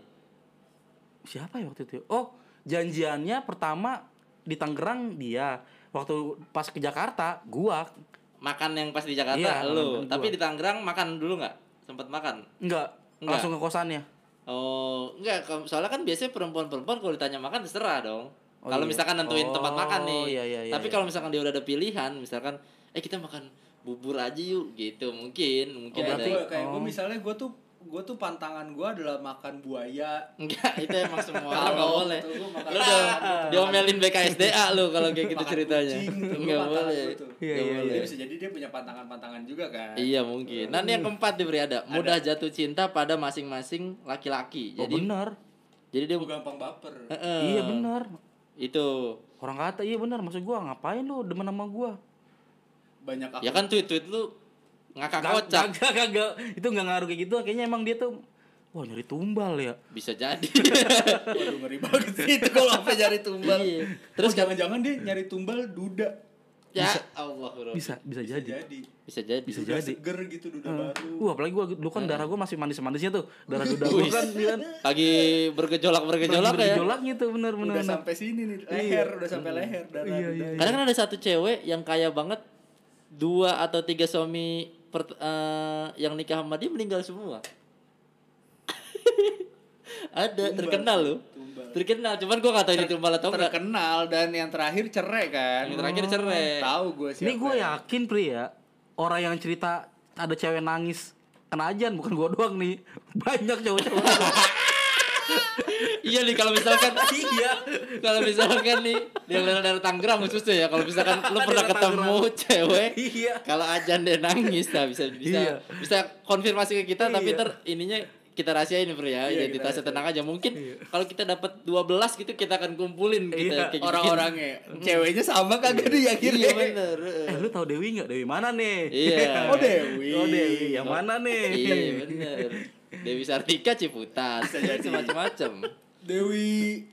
[SPEAKER 2] siapa ya waktu itu oh janjiannya pertama di Tangerang dia waktu pas ke Jakarta gua
[SPEAKER 4] Makan yang pas di Jakarta
[SPEAKER 2] Iya,
[SPEAKER 4] lo, tapi
[SPEAKER 2] gua.
[SPEAKER 4] di Tangerang makan dulu nggak? Sempat makan?
[SPEAKER 2] enggak,
[SPEAKER 4] Enggak.
[SPEAKER 2] langsung ke kosannya
[SPEAKER 4] Oh, enggak, kalau- soalnya kan biasanya perempuan-perempuan kalau ditanya makan terserah dong.
[SPEAKER 2] Oh,
[SPEAKER 4] kalau
[SPEAKER 2] iya.
[SPEAKER 4] misalkan nentuin tempat
[SPEAKER 2] Oh,
[SPEAKER 4] makan nih.
[SPEAKER 2] iya, iya, iya,
[SPEAKER 4] Tapi
[SPEAKER 2] iya.
[SPEAKER 4] kalau misalkan dia udah ada pilihan, misalkan eh kita makan bubur aja yuk gitu, mungkin
[SPEAKER 3] Oh,
[SPEAKER 4] mungkin
[SPEAKER 3] berarti
[SPEAKER 4] ada.
[SPEAKER 3] kayak gue
[SPEAKER 2] Oh.
[SPEAKER 3] misalnya gue tuh gue tuh pantangan gue adalah makan buaya.
[SPEAKER 4] Enggak, itu emang semua orang nggak
[SPEAKER 3] Kalau
[SPEAKER 4] boleh. Lu udah diomelin BKSDA lu kalau kayak gitu
[SPEAKER 3] makan
[SPEAKER 4] ceritanya.
[SPEAKER 3] gua
[SPEAKER 4] Enggak
[SPEAKER 3] pantangan
[SPEAKER 4] boleh.
[SPEAKER 2] Iya,
[SPEAKER 4] Nggak
[SPEAKER 2] iya.
[SPEAKER 3] Jadi bisa jadi dia punya pantangan-pantangan juga kan.
[SPEAKER 4] Iya mungkin. Nanti yang keempat diberi ada mudah jatuh cinta pada masing-masing laki-laki.
[SPEAKER 2] oh
[SPEAKER 4] Jadi
[SPEAKER 2] benar
[SPEAKER 4] jadi dia
[SPEAKER 3] Gue gampang baper.
[SPEAKER 4] Heeh.
[SPEAKER 2] iya benar
[SPEAKER 4] Itu.
[SPEAKER 2] orang kata iya benar maksud gua ngapain lu demen sama gua
[SPEAKER 3] Banyak aku.
[SPEAKER 4] Ya kan tweet-tweet lu ngakak
[SPEAKER 2] Gak-
[SPEAKER 4] kocak.
[SPEAKER 2] Kagak, kagak. Itu nggak ngaruh kayak gitu. Kayaknya emang dia tuh wah nyari tumbal ya.
[SPEAKER 4] Bisa jadi.
[SPEAKER 3] Waduh ngeri banget sih itu kalau apa nyari tumbal.
[SPEAKER 4] Iya.
[SPEAKER 3] Terus jangan-jangan dia nyari tumbal duda.
[SPEAKER 4] ya Allah bro.
[SPEAKER 2] Bisa, bisa
[SPEAKER 3] Bisa
[SPEAKER 2] jadi.
[SPEAKER 3] jadi.
[SPEAKER 4] Bisa jadi.
[SPEAKER 2] Bisa
[SPEAKER 3] Duda
[SPEAKER 2] jadi.
[SPEAKER 3] seger gitu duda
[SPEAKER 2] Uh,
[SPEAKER 3] baru.
[SPEAKER 2] uh, apalagi gua dulu kan darah gua masih manis-manisnya tuh. Darah duda gua kan kan
[SPEAKER 4] Lagi bergejolak-bergejolak ya.
[SPEAKER 2] bergejolaknya tuh benar-benar.
[SPEAKER 3] Udah sampai sini nih leher, udah sampai leher darah.
[SPEAKER 2] Iya,
[SPEAKER 3] duda.
[SPEAKER 2] iya.
[SPEAKER 4] Kadang kan ada satu cewek yang kaya banget dua atau tiga suami per- eh, yang nikah sama dia meninggal semua. Ada terkenal loh. Terkenal, cuman gua gak tahu ini tumbal atau enggak.
[SPEAKER 3] Terkenal dan yang terakhir cerai kan.
[SPEAKER 4] Yang terakhir cerai.
[SPEAKER 3] Tahu gue siapa.
[SPEAKER 2] Ini gue yakin pri ya orang yang cerita ada cewek nangis kena ajan bukan gue doang nih banyak cowok-cowok
[SPEAKER 4] Iya nih kalau misalkan
[SPEAKER 2] iya
[SPEAKER 4] kalau misalkan nih dia dari dari Tangerang khususnya ya kalau misalkan lu pernah
[SPEAKER 2] Daerah
[SPEAKER 4] ketemu cewek
[SPEAKER 2] Iya.
[SPEAKER 4] kalau ajan dia nangis nah bisa bisa
[SPEAKER 2] Iya.
[SPEAKER 4] bisa konfirmasi ke kita tapi
[SPEAKER 2] Iya.
[SPEAKER 4] ter ininya kita rahasiain bro ya
[SPEAKER 3] Iya,
[SPEAKER 4] identitasnya
[SPEAKER 3] kita
[SPEAKER 4] tenang aja mungkin kalau kita dapat 12 gitu kita akan kumpulin kita
[SPEAKER 2] Iya,
[SPEAKER 4] gitu.
[SPEAKER 3] orang-orangnya. Ceweknya sama kagak nih akhirnya.
[SPEAKER 4] iya bener
[SPEAKER 2] eh lu tahu Dewi nggak Dewi mana nih
[SPEAKER 4] Iya.
[SPEAKER 3] Oh Dewi.
[SPEAKER 2] oh Dewi yang mana nih
[SPEAKER 4] iya bener Dewi Sartika Ciputat macam-macam
[SPEAKER 3] Dewi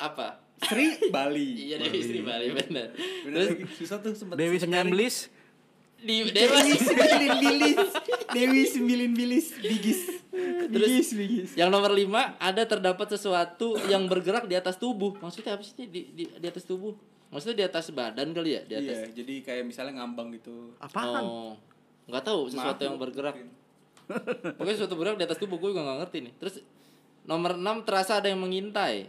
[SPEAKER 4] apa
[SPEAKER 3] Sri Bali.
[SPEAKER 4] iya Dewi Sri Bali Bener terus
[SPEAKER 3] susah tuh sempat.
[SPEAKER 2] Dewi sembilan belis
[SPEAKER 4] di
[SPEAKER 3] Dewi sembilan bilis. Dewi sembilan bilis bigis. Bigis bigis.
[SPEAKER 4] Yang nomor lima ada terdapat sesuatu yang bergerak di atas tubuh. Maksudnya apa sih di, di, di atas tubuh? Maksudnya di atas badan kali ya? Di atas.
[SPEAKER 3] Iya, jadi kayak misalnya ngambang gitu.
[SPEAKER 2] apaan
[SPEAKER 4] Oh, nggak tahu sesuatu
[SPEAKER 3] Makhluk
[SPEAKER 4] yang bergerak.
[SPEAKER 3] mungkin.
[SPEAKER 4] Pokoknya sesuatu bergerak di atas tubuh gue juga nggak ngerti nih. Terus nomor enam terasa ada yang mengintai.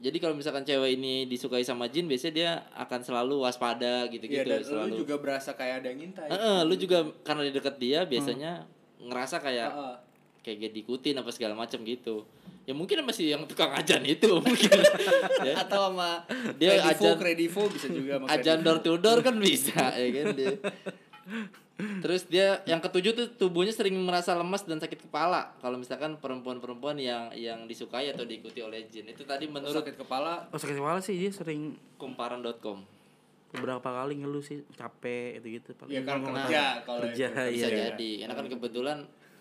[SPEAKER 4] Jadi kalau misalkan cewek ini disukai sama jin, biasanya dia akan selalu waspada
[SPEAKER 3] Iya,
[SPEAKER 4] gitu-gitu.
[SPEAKER 3] dan
[SPEAKER 4] selalu.
[SPEAKER 3] lu juga berasa kayak ada yang ngintai.
[SPEAKER 4] Heeh, lu juga karena di dekat dia biasanya ngerasa kayak
[SPEAKER 3] Heeh.
[SPEAKER 4] kayak dia diikutin apa segala macam gitu ya mungkin masih yang tukang ajan itu mungkin ya.
[SPEAKER 3] Atau sama
[SPEAKER 4] Dia
[SPEAKER 3] Kredivo,
[SPEAKER 4] ajan-
[SPEAKER 3] Kredivo bisa juga sama
[SPEAKER 4] ajan door to door kan bisa ya kan dia terus dia yang ketujuh tuh tubuhnya sering merasa lemas dan sakit kepala. Kalau misalkan perempuan-perempuan yang yang disukai atau diikuti oleh jin. Itu tadi menurut
[SPEAKER 3] sakit kepala?
[SPEAKER 2] Oh sakit kepala sih dia sering.
[SPEAKER 4] kumparan.com
[SPEAKER 2] beberapa kali ngeluh sih capek gitu gitu
[SPEAKER 3] ya kan kerja kalau
[SPEAKER 2] kerja,
[SPEAKER 3] itu.
[SPEAKER 2] iya.
[SPEAKER 4] bisa jadi karena kan kebetulan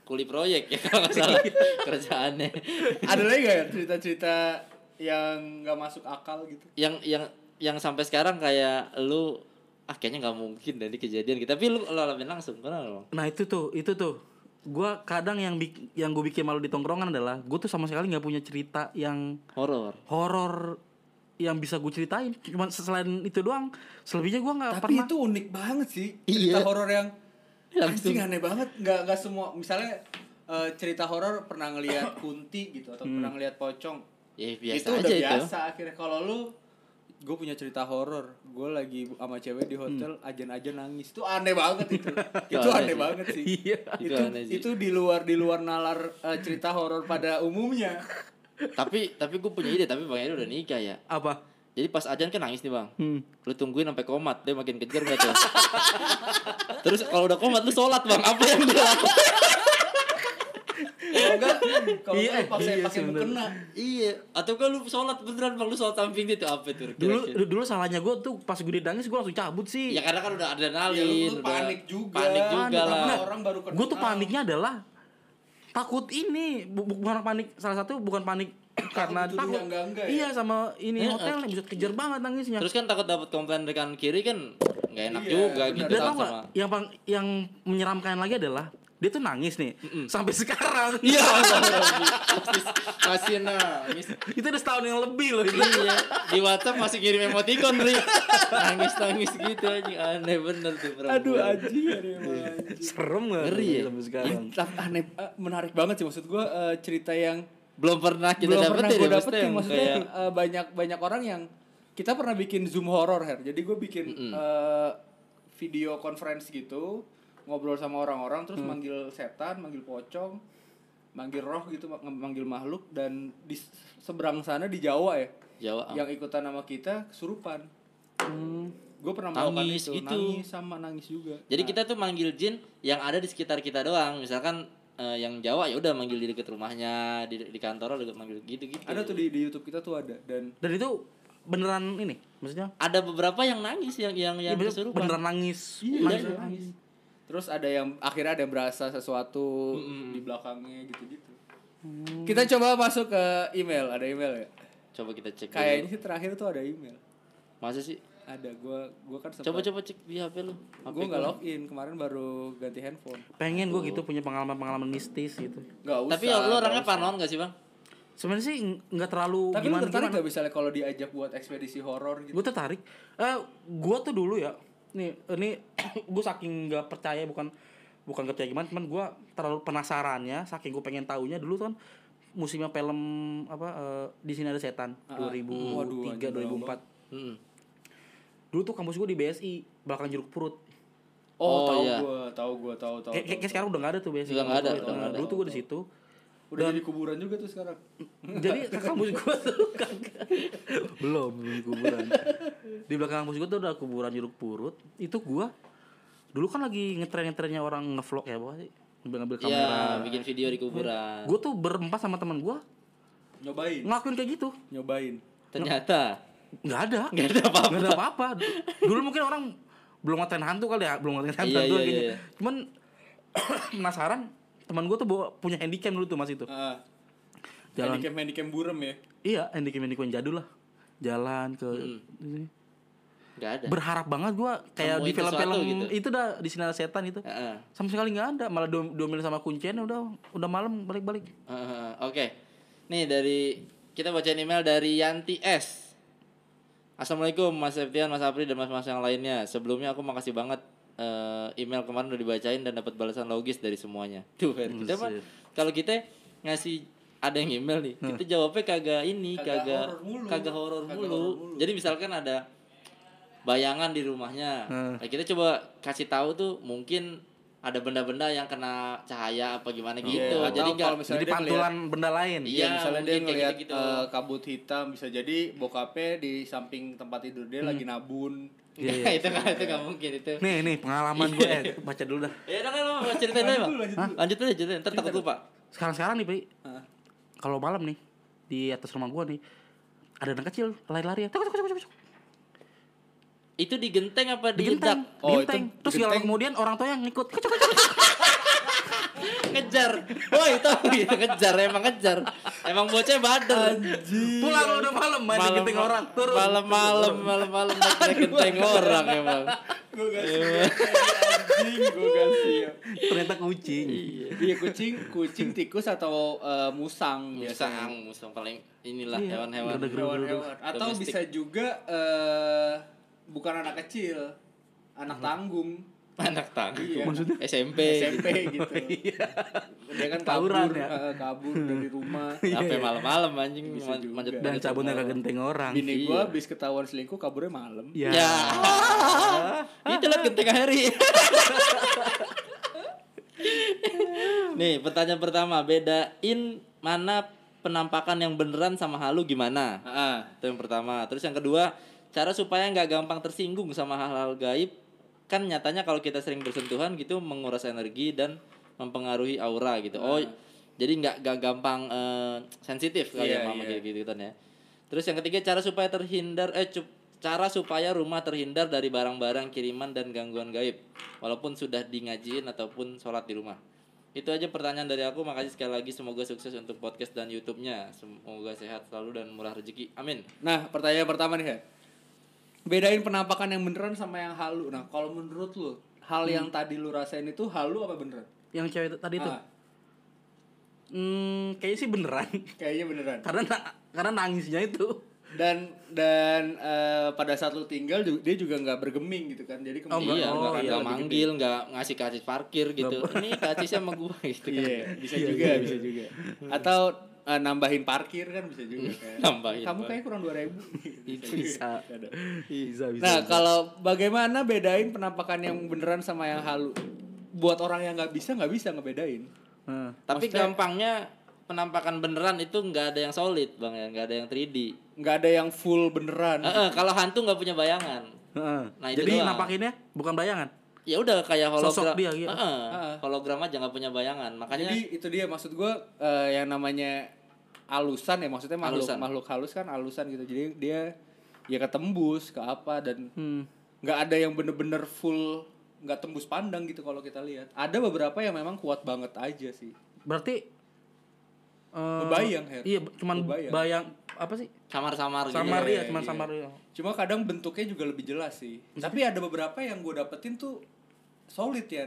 [SPEAKER 4] kuli proyek ya kalau nggak salah. Kerjaannya.
[SPEAKER 3] Ada lagi gak ya cerita-cerita yang nggak masuk akal gitu?
[SPEAKER 4] yang yang yang sampai sekarang kayak lu ah kayaknya nggak mungkin dari kejadian gitu tapi lu, lu alamin langsung kenapa bang
[SPEAKER 2] Nah itu tuh, itu tuh. Gua kadang yang bik- yang gue bikin malu di tongkrongan adalah gue tuh sama sekali nggak punya cerita yang
[SPEAKER 4] horor
[SPEAKER 2] horor yang bisa gue ceritain. Cuma selain itu doang, selebihnya gue nggak
[SPEAKER 3] Tapi
[SPEAKER 2] pernah.
[SPEAKER 3] itu unik banget sih cerita
[SPEAKER 4] Iya.
[SPEAKER 3] horor yang
[SPEAKER 4] Langsung.
[SPEAKER 3] anjing aneh banget. Nggak nggak semua misalnya eh, cerita horor pernah ngelihat kunti gitu atau pernah ngelihat pocong.
[SPEAKER 4] ya biasa
[SPEAKER 3] itu
[SPEAKER 4] aja
[SPEAKER 3] udah
[SPEAKER 4] itu
[SPEAKER 3] biasa akhirnya kalau lu gue punya cerita horor gue lagi sama cewek di hotel ajan-ajan nangis itu aneh banget itu itu
[SPEAKER 4] aneh
[SPEAKER 3] aneh
[SPEAKER 4] sih.
[SPEAKER 3] banget sih
[SPEAKER 2] Iya.
[SPEAKER 4] Itu
[SPEAKER 3] itu
[SPEAKER 4] aneh sih.
[SPEAKER 3] itu di luar di luar nalar eh, cerita horor pada umumnya
[SPEAKER 4] tapi tapi gue punya ide tapi bang Edi udah nikah ya
[SPEAKER 2] Apa?
[SPEAKER 4] jadi pas ajan kan nangis nih bang
[SPEAKER 2] Hmm.
[SPEAKER 4] lu tungguin sampai komat dia makin kejar gak tuh terus kalau udah komat lu sholat bang apa yang dia lakukan
[SPEAKER 3] kalau enggak kalau
[SPEAKER 2] Iya,
[SPEAKER 3] enggak pakai
[SPEAKER 2] iya,
[SPEAKER 3] pakai mukena.
[SPEAKER 4] Iya atau kan lu sholat beneran bang? Lu sholat samping itu apa tuh
[SPEAKER 2] Dulu
[SPEAKER 4] kira-kira?
[SPEAKER 2] dulu salahnya gue tuh pas gue nangis gue langsung cabut sih.
[SPEAKER 4] ya karena kan udah
[SPEAKER 3] ya,
[SPEAKER 4] adrenalin
[SPEAKER 3] lu
[SPEAKER 4] udah
[SPEAKER 3] panik juga.
[SPEAKER 4] panik juga lah.
[SPEAKER 3] Orang baru kenal
[SPEAKER 2] gue tuh paniknya adalah takut ini bu- bu- bukan panik salah satu bukan panik karena takut.
[SPEAKER 3] enggak-enggak ya?
[SPEAKER 2] iya sama ini
[SPEAKER 4] Iya,
[SPEAKER 2] hotel bisa kejar banget nangisnya.
[SPEAKER 4] Terus kan takut dapat komplain dari kanan kiri kan nggak enak
[SPEAKER 3] Iya,
[SPEAKER 4] juga gitu
[SPEAKER 2] Dan tau gak,
[SPEAKER 4] sama.
[SPEAKER 2] yang yang menyeramkan lagi adalah dia tuh nangis nih sampai sekarang.
[SPEAKER 4] Iya, masih masih nangis.
[SPEAKER 2] itu udah setahun yang lebih loh itu.
[SPEAKER 4] iya, di WhatsApp masih kirim emoticon, Ri. Nangis-nangis gitu aja, aneh bener tuh perempuan.
[SPEAKER 3] aduh aneh banget.
[SPEAKER 2] Serem gak?
[SPEAKER 4] Ngeri ya?
[SPEAKER 2] sampai sekarang.
[SPEAKER 3] Tapi aneh eh, menarik banget sih maksud gue eh, cerita yang
[SPEAKER 4] Belum pernah kita
[SPEAKER 3] belum pernah
[SPEAKER 4] dapetin
[SPEAKER 3] gue
[SPEAKER 4] ya, maksudnya
[SPEAKER 3] dapetin
[SPEAKER 4] yang
[SPEAKER 3] maksudnya
[SPEAKER 4] kayak
[SPEAKER 3] eh, banyak banyak orang yang kita pernah bikin zoom horror her jadi gue bikin eh, video conference gitu ngobrol sama orang-orang terus
[SPEAKER 4] Mm.
[SPEAKER 3] manggil setan manggil pocong manggil roh gitu ma- manggil makhluk dan di seberang sana di Jawa ya
[SPEAKER 4] Jawa.
[SPEAKER 3] yang ikutan nama kita kesurupan gue pernah
[SPEAKER 4] Nangis
[SPEAKER 3] melakukan itu
[SPEAKER 4] gitu.
[SPEAKER 3] nangis sama nangis juga
[SPEAKER 4] Jadi
[SPEAKER 3] Nah,
[SPEAKER 4] kita tuh manggil jin yang ada di sekitar kita doang. Misalkan eh, yang Jawa ya udah manggil di dekat rumahnya, di di kantor juga manggil gitu-gitu.
[SPEAKER 3] ada tuh di, di YouTube kita tuh ada dan
[SPEAKER 2] Dan itu beneran ini, maksudnya
[SPEAKER 4] Ada beberapa yang nangis yang yang
[SPEAKER 2] ya,
[SPEAKER 4] yang kesurupan.
[SPEAKER 2] beneran nangis.
[SPEAKER 3] Iya,
[SPEAKER 2] nangis.
[SPEAKER 3] iya, nangis. Terus ada yang akhirnya ada yang berasa sesuatu di belakangnya gitu-gitu. Kita coba masuk ke email, ada email ya?
[SPEAKER 4] Coba kita cek.
[SPEAKER 3] Kayaknya sih terakhir tuh ada email.
[SPEAKER 4] Masa sih?
[SPEAKER 3] Ada, gua gua kan sempat
[SPEAKER 4] Coba coba cek di HP lu. HP
[SPEAKER 3] gua nggak login, kemarin baru ganti handphone.
[SPEAKER 2] Pengen gue gitu punya pengalaman-pengalaman mistis gitu.
[SPEAKER 3] Nggak usah.
[SPEAKER 4] Tapi ya, lu orangnya parnoan gak sih, Bang?
[SPEAKER 2] Sebenarnya sih ng- nggak terlalu
[SPEAKER 3] Tapi lu
[SPEAKER 2] gimana
[SPEAKER 3] tertarik
[SPEAKER 2] gimana.
[SPEAKER 3] gak misalnya kalau diajak buat ekspedisi horor gitu?
[SPEAKER 2] Gue tertarik. Eh, gue tuh dulu ya. Nih, ini gue saking nggak percaya bukan bukan gak percaya gimana, cuman gue terlalu penasarannya, saking gue pengen taunya dulu tuh kan musimnya film apa eh, di sini ada setan
[SPEAKER 3] Ah, Waduh,
[SPEAKER 2] 2003
[SPEAKER 3] anjing,
[SPEAKER 2] 2004
[SPEAKER 4] Mm.
[SPEAKER 2] dulu tuh kampus gue di BSI belakang jeruk purut
[SPEAKER 3] Oh,
[SPEAKER 4] Oh,
[SPEAKER 3] tahu
[SPEAKER 4] iya.
[SPEAKER 3] gua, tahu gua, tahu tahu.
[SPEAKER 2] kayak sekarang udah nggak ada tuh BSI
[SPEAKER 4] Udah nggak ada, udah nggak ada.
[SPEAKER 2] dulu tuh gue di situ
[SPEAKER 3] Udah jadi kuburan juga tuh sekarang.
[SPEAKER 2] jadi ke kampus gue tuh kagak belum belum kuburan di belakang kampus gue tuh ada kuburan jeruk purut itu gue dulu kan lagi ngetren ngetrennya orang ngevlog ya apa sih ngambil ngambil
[SPEAKER 4] Iya,
[SPEAKER 2] kamera
[SPEAKER 4] bikin video di kuburan.
[SPEAKER 2] gue tuh berempat sama teman gue
[SPEAKER 3] Nyobain,
[SPEAKER 2] ngelakuin kayak gitu
[SPEAKER 3] nyobain.
[SPEAKER 4] Ternyata
[SPEAKER 2] nggak ada
[SPEAKER 4] nggak ada apa-apa.
[SPEAKER 2] nggak ada apa-apa dulu mungkin orang belum ngatain hantu kali ya belum ngatain hantu
[SPEAKER 4] Iya, iya,
[SPEAKER 2] kayaknya.
[SPEAKER 4] iya.
[SPEAKER 2] cuman penasaran teman gue tuh bawa punya handycam dulu tuh mas itu
[SPEAKER 3] Heeh.
[SPEAKER 2] Jalan.
[SPEAKER 3] Handicap handicap burem ya.
[SPEAKER 2] iya handycam handycam jadul lah jalan ke ini.
[SPEAKER 4] Nggak ada.
[SPEAKER 2] berharap banget gue kayak di
[SPEAKER 4] Nemuin
[SPEAKER 2] film-film
[SPEAKER 4] gitu.
[SPEAKER 2] itu dah di sinar setan itu
[SPEAKER 4] Heeh.
[SPEAKER 2] sama sekali nggak ada malah dua, dua mil sama kuncian udah udah malam balik-balik
[SPEAKER 4] Heeh, Oke. Nih dari kita bacain email dari Yanti S. Assalamualaikum Mas Septian, Mas Apri dan Mas-mas yang lainnya. Sebelumnya aku makasih banget eh, email kemarin udah dibacain dan dapat balasan logis dari semuanya. Tuh, Fer. Kita mah kalau kita ngasih ada yang email nih, kita jawabnya kagak ini,
[SPEAKER 3] Kagak
[SPEAKER 4] kagak
[SPEAKER 3] horor mulu.
[SPEAKER 4] mulu. Jadi misalkan ada bayangan di rumahnya.
[SPEAKER 2] Hmm.
[SPEAKER 4] Nah, kita coba kasih tahu tuh mungkin ada benda-benda yang kena cahaya apa gimana gitu.
[SPEAKER 3] Iya,
[SPEAKER 4] Jadi
[SPEAKER 3] atau
[SPEAKER 4] enggak
[SPEAKER 3] kalau misalnya
[SPEAKER 2] jadi
[SPEAKER 3] dia
[SPEAKER 2] pantulan benda lain
[SPEAKER 4] Iya,
[SPEAKER 3] Iya, misalnya dia ngelihat
[SPEAKER 4] gitu-gitu.
[SPEAKER 3] eh, kabut hitam bisa jadi bokapnya di samping tempat tidur dia lagi nabun.
[SPEAKER 2] Iya,
[SPEAKER 4] Iya, itu nggak itu nggak mungkin itu.
[SPEAKER 2] nih nih pengalaman gue eh, baca dulu dah
[SPEAKER 4] Ya udah kan mau ceritain aja, Bang.
[SPEAKER 3] lanjut
[SPEAKER 4] aja, ceritain. Ntar takut lupa.
[SPEAKER 2] sekarang-sekarang nih Pri
[SPEAKER 3] Heeh.
[SPEAKER 2] kalau malam nih di atas rumah gua nih ada anak kecil lari-lari ya tuk, tuk, tuk, tuk, tuk.
[SPEAKER 4] Itu di genteng apa di
[SPEAKER 2] digenteng
[SPEAKER 4] ledak?
[SPEAKER 3] Oh,
[SPEAKER 2] digenteng
[SPEAKER 3] itu
[SPEAKER 2] terus kalau kemudian orang tua yang ngikut.
[SPEAKER 4] Ngejar. Oh, itu gitu ngejar, emang ngejar. Emang bocah bader.
[SPEAKER 2] pulang udah malam main di genteng orang turun
[SPEAKER 4] Malam-malam, malam-malam naik naik genteng orang emang.
[SPEAKER 3] Gue gak siap. Anjing, gue siap.
[SPEAKER 2] ternyata kucing
[SPEAKER 3] Iya kucing, kucing, tikus atau eh, musang.
[SPEAKER 4] Musang, musang paling inilah
[SPEAKER 2] Iya,
[SPEAKER 4] hewan-hewan.
[SPEAKER 3] Hewan-hewan. Atau
[SPEAKER 4] Domestik.
[SPEAKER 3] bisa juga eh bukan anak kecil, anak tanggung.
[SPEAKER 4] Anak tanggung.
[SPEAKER 3] Iya.
[SPEAKER 2] Maksudnya?
[SPEAKER 4] SMP.
[SPEAKER 3] SMP gitu. Dia kan kabur,
[SPEAKER 2] Tawuran ya?
[SPEAKER 3] eh, kabur dari rumah.
[SPEAKER 4] Sampai malam-malam anjing manjat
[SPEAKER 2] dan cabutnya ke genteng orang
[SPEAKER 3] Bini
[SPEAKER 4] Iya.
[SPEAKER 3] gua habis ketahuan selingkuh kaburnya malam.
[SPEAKER 2] ya,
[SPEAKER 4] Ya. Itu lihat genteng hari. Nih, pertanyaan pertama, bedain mana penampakan yang beneran sama halu gimana?
[SPEAKER 3] Heeh.
[SPEAKER 4] Itu yang pertama. Terus yang kedua, cara supaya nggak gampang tersinggung sama hal-hal gaib. Kan nyatanya kalau kita sering bersentuhan gitu menguras energi dan mempengaruhi aura gitu. Oh, jadi nggak nggak gampang eh, sensitif
[SPEAKER 3] Iya,
[SPEAKER 4] ya mama
[SPEAKER 3] iya.
[SPEAKER 4] gitu gitu kan ya. Terus yang ketiga cara supaya terhindar eh cu- cara supaya rumah terhindar dari barang-barang kiriman dan gangguan gaib walaupun sudah di ngajiin ataupun sholat di rumah. Itu aja pertanyaan dari aku. Makasih sekali lagi. Semoga sukses untuk podcast dan YouTube-nya. Semoga sehat selalu dan murah rezeki. Amin.
[SPEAKER 3] Nah, pertanyaan pertama nih, Her. Bedain penampakan yang beneran sama yang halu. Nah, kalau menurut lu, hal yang tadi lu rasain itu halu apa beneran?
[SPEAKER 2] yang cewek itu- tadi itu
[SPEAKER 3] Ah,
[SPEAKER 2] hmm, kayaknya sih beneran
[SPEAKER 3] kayaknya beneran.
[SPEAKER 2] karena na- karena nangisnya itu
[SPEAKER 3] Dan dan eh, pada saat lu tinggal dia juga nggak bergeming gitu kan. Jadi
[SPEAKER 2] Oh,
[SPEAKER 3] kemudian
[SPEAKER 4] iya,
[SPEAKER 2] oh,
[SPEAKER 4] nggak
[SPEAKER 2] iya,
[SPEAKER 3] gede.
[SPEAKER 4] manggil, nggak ngasih karcis parkir gitu. Ini karcisnya sama gua gitu kan.
[SPEAKER 3] Iya, bisa juga, bisa juga. Atau eh, nambahin parkir kan bisa juga kan.
[SPEAKER 4] Nambahin
[SPEAKER 3] Kamu kayak kurang 2000.
[SPEAKER 2] Bisa. bisa bisa
[SPEAKER 3] Nah, kalau bagaimana bedain penampakan yang beneran sama yang halu? Buat orang yang nggak bisa nggak bisa ngebedain.
[SPEAKER 2] Nah,
[SPEAKER 4] Tapi
[SPEAKER 3] Maksudnya-
[SPEAKER 4] gampangnya penampakan beneran itu nggak ada yang solid bang ya, nggak ada yang 3D.
[SPEAKER 3] Nggak ada yang full beneran.
[SPEAKER 4] Eh, eh, kalau hantu nggak punya bayangan.
[SPEAKER 2] Heeh.
[SPEAKER 4] Nah,
[SPEAKER 2] jadi nampakinnya bukan bayangan
[SPEAKER 4] Ya udah kayak hologram.
[SPEAKER 2] Sosok dia, gitu.
[SPEAKER 4] Eh, eh,
[SPEAKER 3] Ah.
[SPEAKER 4] hologram aja nggak punya bayangan. Makanya
[SPEAKER 3] Jadi itu dia maksud gua eh, yang namanya alusan ya maksudnya makhluk
[SPEAKER 4] Alusan.
[SPEAKER 3] makhluk halus kan alusan gitu. Jadi dia ya ketembus ke apa dan
[SPEAKER 2] hmm.
[SPEAKER 3] nggak ada yang bener-bener full nggak tembus pandang gitu kalau kita lihat. Ada beberapa yang memang kuat banget aja sih.
[SPEAKER 2] berarti eh,
[SPEAKER 3] Bebayang, Her.
[SPEAKER 2] iya cuman
[SPEAKER 3] Bebayang.
[SPEAKER 2] bayang apa sih
[SPEAKER 4] samar-samar gitu.
[SPEAKER 2] samar
[SPEAKER 3] Iya,
[SPEAKER 2] ya cuman
[SPEAKER 3] iya.
[SPEAKER 2] samar ya
[SPEAKER 3] Cuma kadang bentuknya juga lebih jelas sih. Tapi ada beberapa yang gue dapetin tuh solid ya.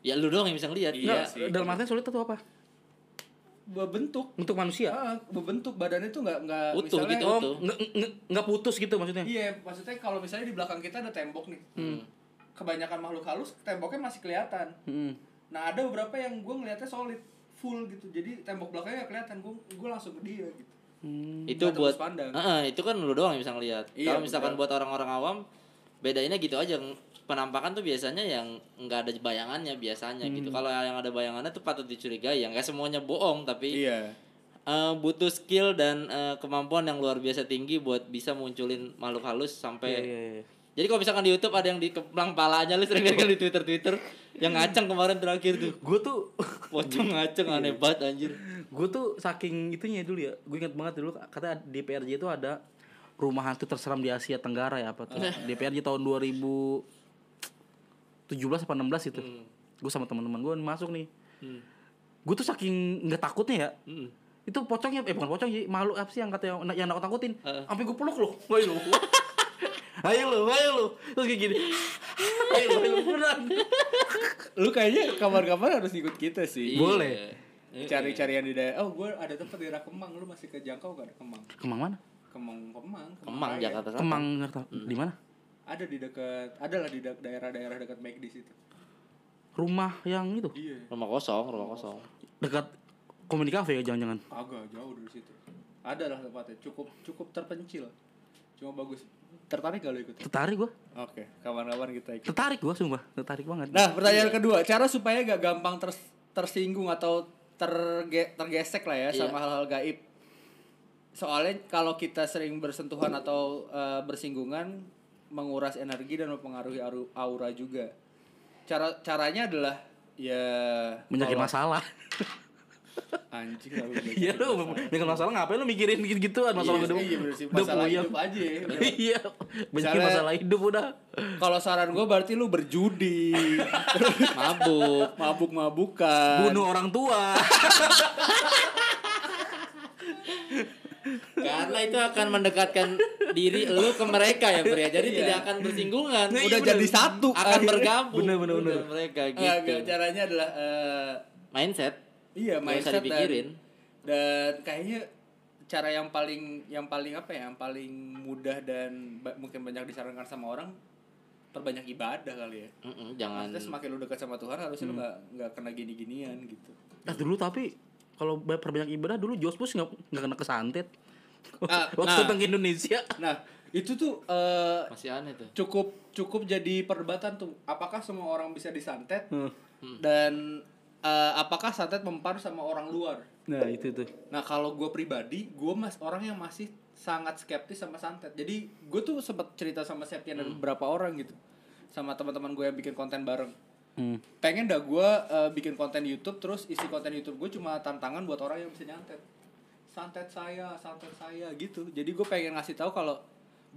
[SPEAKER 4] Ya lu doang yang bisa ngeliat.
[SPEAKER 3] Iya sih.
[SPEAKER 2] dalam artinya sulit itu apa
[SPEAKER 3] Berbentuk.
[SPEAKER 2] untuk manusia
[SPEAKER 3] Ah, berbentuk badannya tuh nggak nggak
[SPEAKER 4] Utuh
[SPEAKER 3] misalnya
[SPEAKER 4] gitu.
[SPEAKER 2] oh
[SPEAKER 4] Utuh.
[SPEAKER 2] nggak putus gitu maksudnya
[SPEAKER 3] Iya, maksudnya kalau misalnya di belakang kita ada tembok nih. Kebanyakan makhluk halus temboknya masih kelihatan.
[SPEAKER 2] Hmm.
[SPEAKER 3] Nah, ada beberapa yang gue ngeliatnya solid, full gitu jadi tembok belakangnya nggak kelihatan gue gue langsung ke dia gitu
[SPEAKER 2] Hmm.
[SPEAKER 4] itu
[SPEAKER 3] Nggak
[SPEAKER 4] buat
[SPEAKER 3] pandang.
[SPEAKER 4] Heeh, itu kan lu doang yang bisa ngelihat
[SPEAKER 3] Iya,
[SPEAKER 4] kalau misalkan
[SPEAKER 3] betul.
[SPEAKER 4] buat orang-orang awam bedainnya gitu aja penampakan tuh biasanya yang nggak ada bayangannya biasanya gitu.
[SPEAKER 3] hmm.
[SPEAKER 4] gitu kalau yang ada bayangannya tuh patut dicurigai yang nggak semuanya bohong tapi
[SPEAKER 3] iya.
[SPEAKER 4] uh, butuh skill dan uh, kemampuan yang luar biasa tinggi buat bisa munculin makhluk halus sampai
[SPEAKER 2] iya, iya, iya.
[SPEAKER 4] Jadi kalau misalkan di YouTube ada yang di kepelang palanya lu sering kali di Twitter Twitter yang ngaceng kemarin terakhir tuh.
[SPEAKER 2] Gue tuh
[SPEAKER 4] pocong ngaceng
[SPEAKER 2] iya.
[SPEAKER 4] aneh banget anjir.
[SPEAKER 2] Gue tuh saking itunya dulu ya. Gue inget banget dulu kata di PRJ itu ada rumah hantu terseram di Asia Tenggara ya apa tuh. DPRJ tahun 2000 17 apa 16 gitu. Hmm. Gue sama teman-teman gue masuk nih.
[SPEAKER 4] Hmm.
[SPEAKER 2] Gue tuh saking nggak takutnya ya.
[SPEAKER 4] Hmm.
[SPEAKER 2] Itu pocongnya eh bukan pocong, malu apa sih yang kata yang, yang aku takutin?
[SPEAKER 4] Uh.
[SPEAKER 2] Sampai gue peluk loh. ayo lu. Ayo lu, ayo lu. Terus kayak gini. Ayo lu, ayo lu.
[SPEAKER 3] lu kayaknya kamar-kamar harus ikut kita sih. Iya.
[SPEAKER 2] Boleh.
[SPEAKER 4] Iya.
[SPEAKER 3] Cari-carian di daerah. Oh, gue ada tempat daerah Kemang. Lu masih kejangkau gak ada Kemang?
[SPEAKER 2] Kemang mana?
[SPEAKER 3] Kemang, Kemang.
[SPEAKER 4] Kemang,
[SPEAKER 3] Kemang
[SPEAKER 4] Jakarta.
[SPEAKER 2] Kemang, Jakarta. Di mana?
[SPEAKER 3] Ada di dekat adalah di da- daerah-daerah dekat Make di situ.
[SPEAKER 2] Rumah yang itu?
[SPEAKER 3] Iya.
[SPEAKER 4] Rumah kosong rumah kosong.
[SPEAKER 2] Dekat cafe ya jangan-jangan?
[SPEAKER 3] Agak jauh dari situ. Ada lah tempatnya cukup cukup terpencil. Cuma bagus. Tertarik gak ikut?
[SPEAKER 2] Tertarik gue
[SPEAKER 3] oke kawan-kawan kita ikut.
[SPEAKER 2] Tertarik gue sumpah. Tertarik banget.
[SPEAKER 3] Nah pertanyaan kedua. Cara supaya gak gampang ters- tersinggung atau terge- tergesek lah ya
[SPEAKER 4] Iya.
[SPEAKER 3] sama hal-hal gaib. Soalnya kalau kita sering bersentuhan atau eh, bersinggungan menguras energi dan mempengaruhi aru- aura juga. Cara caranya adalah ya
[SPEAKER 2] menyakin
[SPEAKER 3] kalau-
[SPEAKER 2] masalah.
[SPEAKER 3] Anjing lah lu
[SPEAKER 2] iya lu menyakin masalah ngapain lu mikirin gitu-gituan masalah
[SPEAKER 3] Iya,
[SPEAKER 2] hidup
[SPEAKER 3] iya sih, masalah hidup aja ya,
[SPEAKER 2] iya
[SPEAKER 3] Misalnya-
[SPEAKER 2] masalah hidup udah.
[SPEAKER 3] Kalau saran gue berarti lu berjudi,
[SPEAKER 4] mabuk
[SPEAKER 3] mabuk-mabukan.
[SPEAKER 2] bunuh orang tua
[SPEAKER 4] karena itu akan mendekatkan diri lu ke mereka ya pria jadi
[SPEAKER 3] Iya.
[SPEAKER 4] tidak akan bersinggungan
[SPEAKER 3] Udah jadi satu.
[SPEAKER 4] akan
[SPEAKER 3] akhirnya.
[SPEAKER 4] bergabung
[SPEAKER 2] Bener, bener, bener.
[SPEAKER 4] dengan mereka gitu
[SPEAKER 3] caranya adalah eh,
[SPEAKER 4] mindset
[SPEAKER 3] iya mindset dan,
[SPEAKER 4] dipikirin.
[SPEAKER 3] dan kayaknya cara yang paling yang paling apa ya, yang paling mudah dan ba- mungkin banyak disarankan sama orang perbanyak ibadah kali ya.
[SPEAKER 4] Mm-mm, jangan
[SPEAKER 3] Maksudnya semakin lu dekat sama Tuhan harusnya lu nggak nggak kena gini-ginian gitu.
[SPEAKER 2] nah dulu tapi kalau ba- perbanyak ibadah dulu Jos Bus nggak nggak kena kesantet
[SPEAKER 3] Ah,
[SPEAKER 2] waktu
[SPEAKER 3] nah.
[SPEAKER 2] ke Indonesia.
[SPEAKER 3] Nah itu tuh eh,
[SPEAKER 4] masih aneh tuh.
[SPEAKER 3] cukup cukup jadi perdebatan tuh. Apakah semua orang bisa disantet?
[SPEAKER 2] Hmm.
[SPEAKER 3] dan eh, apakah santet mempan sama orang luar?
[SPEAKER 2] Nah itu tuh.
[SPEAKER 3] Nah kalau gue pribadi gue mas orang yang masih sangat skeptis sama santet. Jadi gue tuh sempat cerita sama Septian dan beberapa orang gitu. Sama teman-teman gue yang bikin konten bareng.
[SPEAKER 2] Hmm.
[SPEAKER 3] pengen dah gue eh, bikin konten YouTube terus isi konten YouTube gue cuma tantangan buat orang yang bisa nyantet santet saya santet saya gitu. Jadi gue pengen ngasih tahu kalau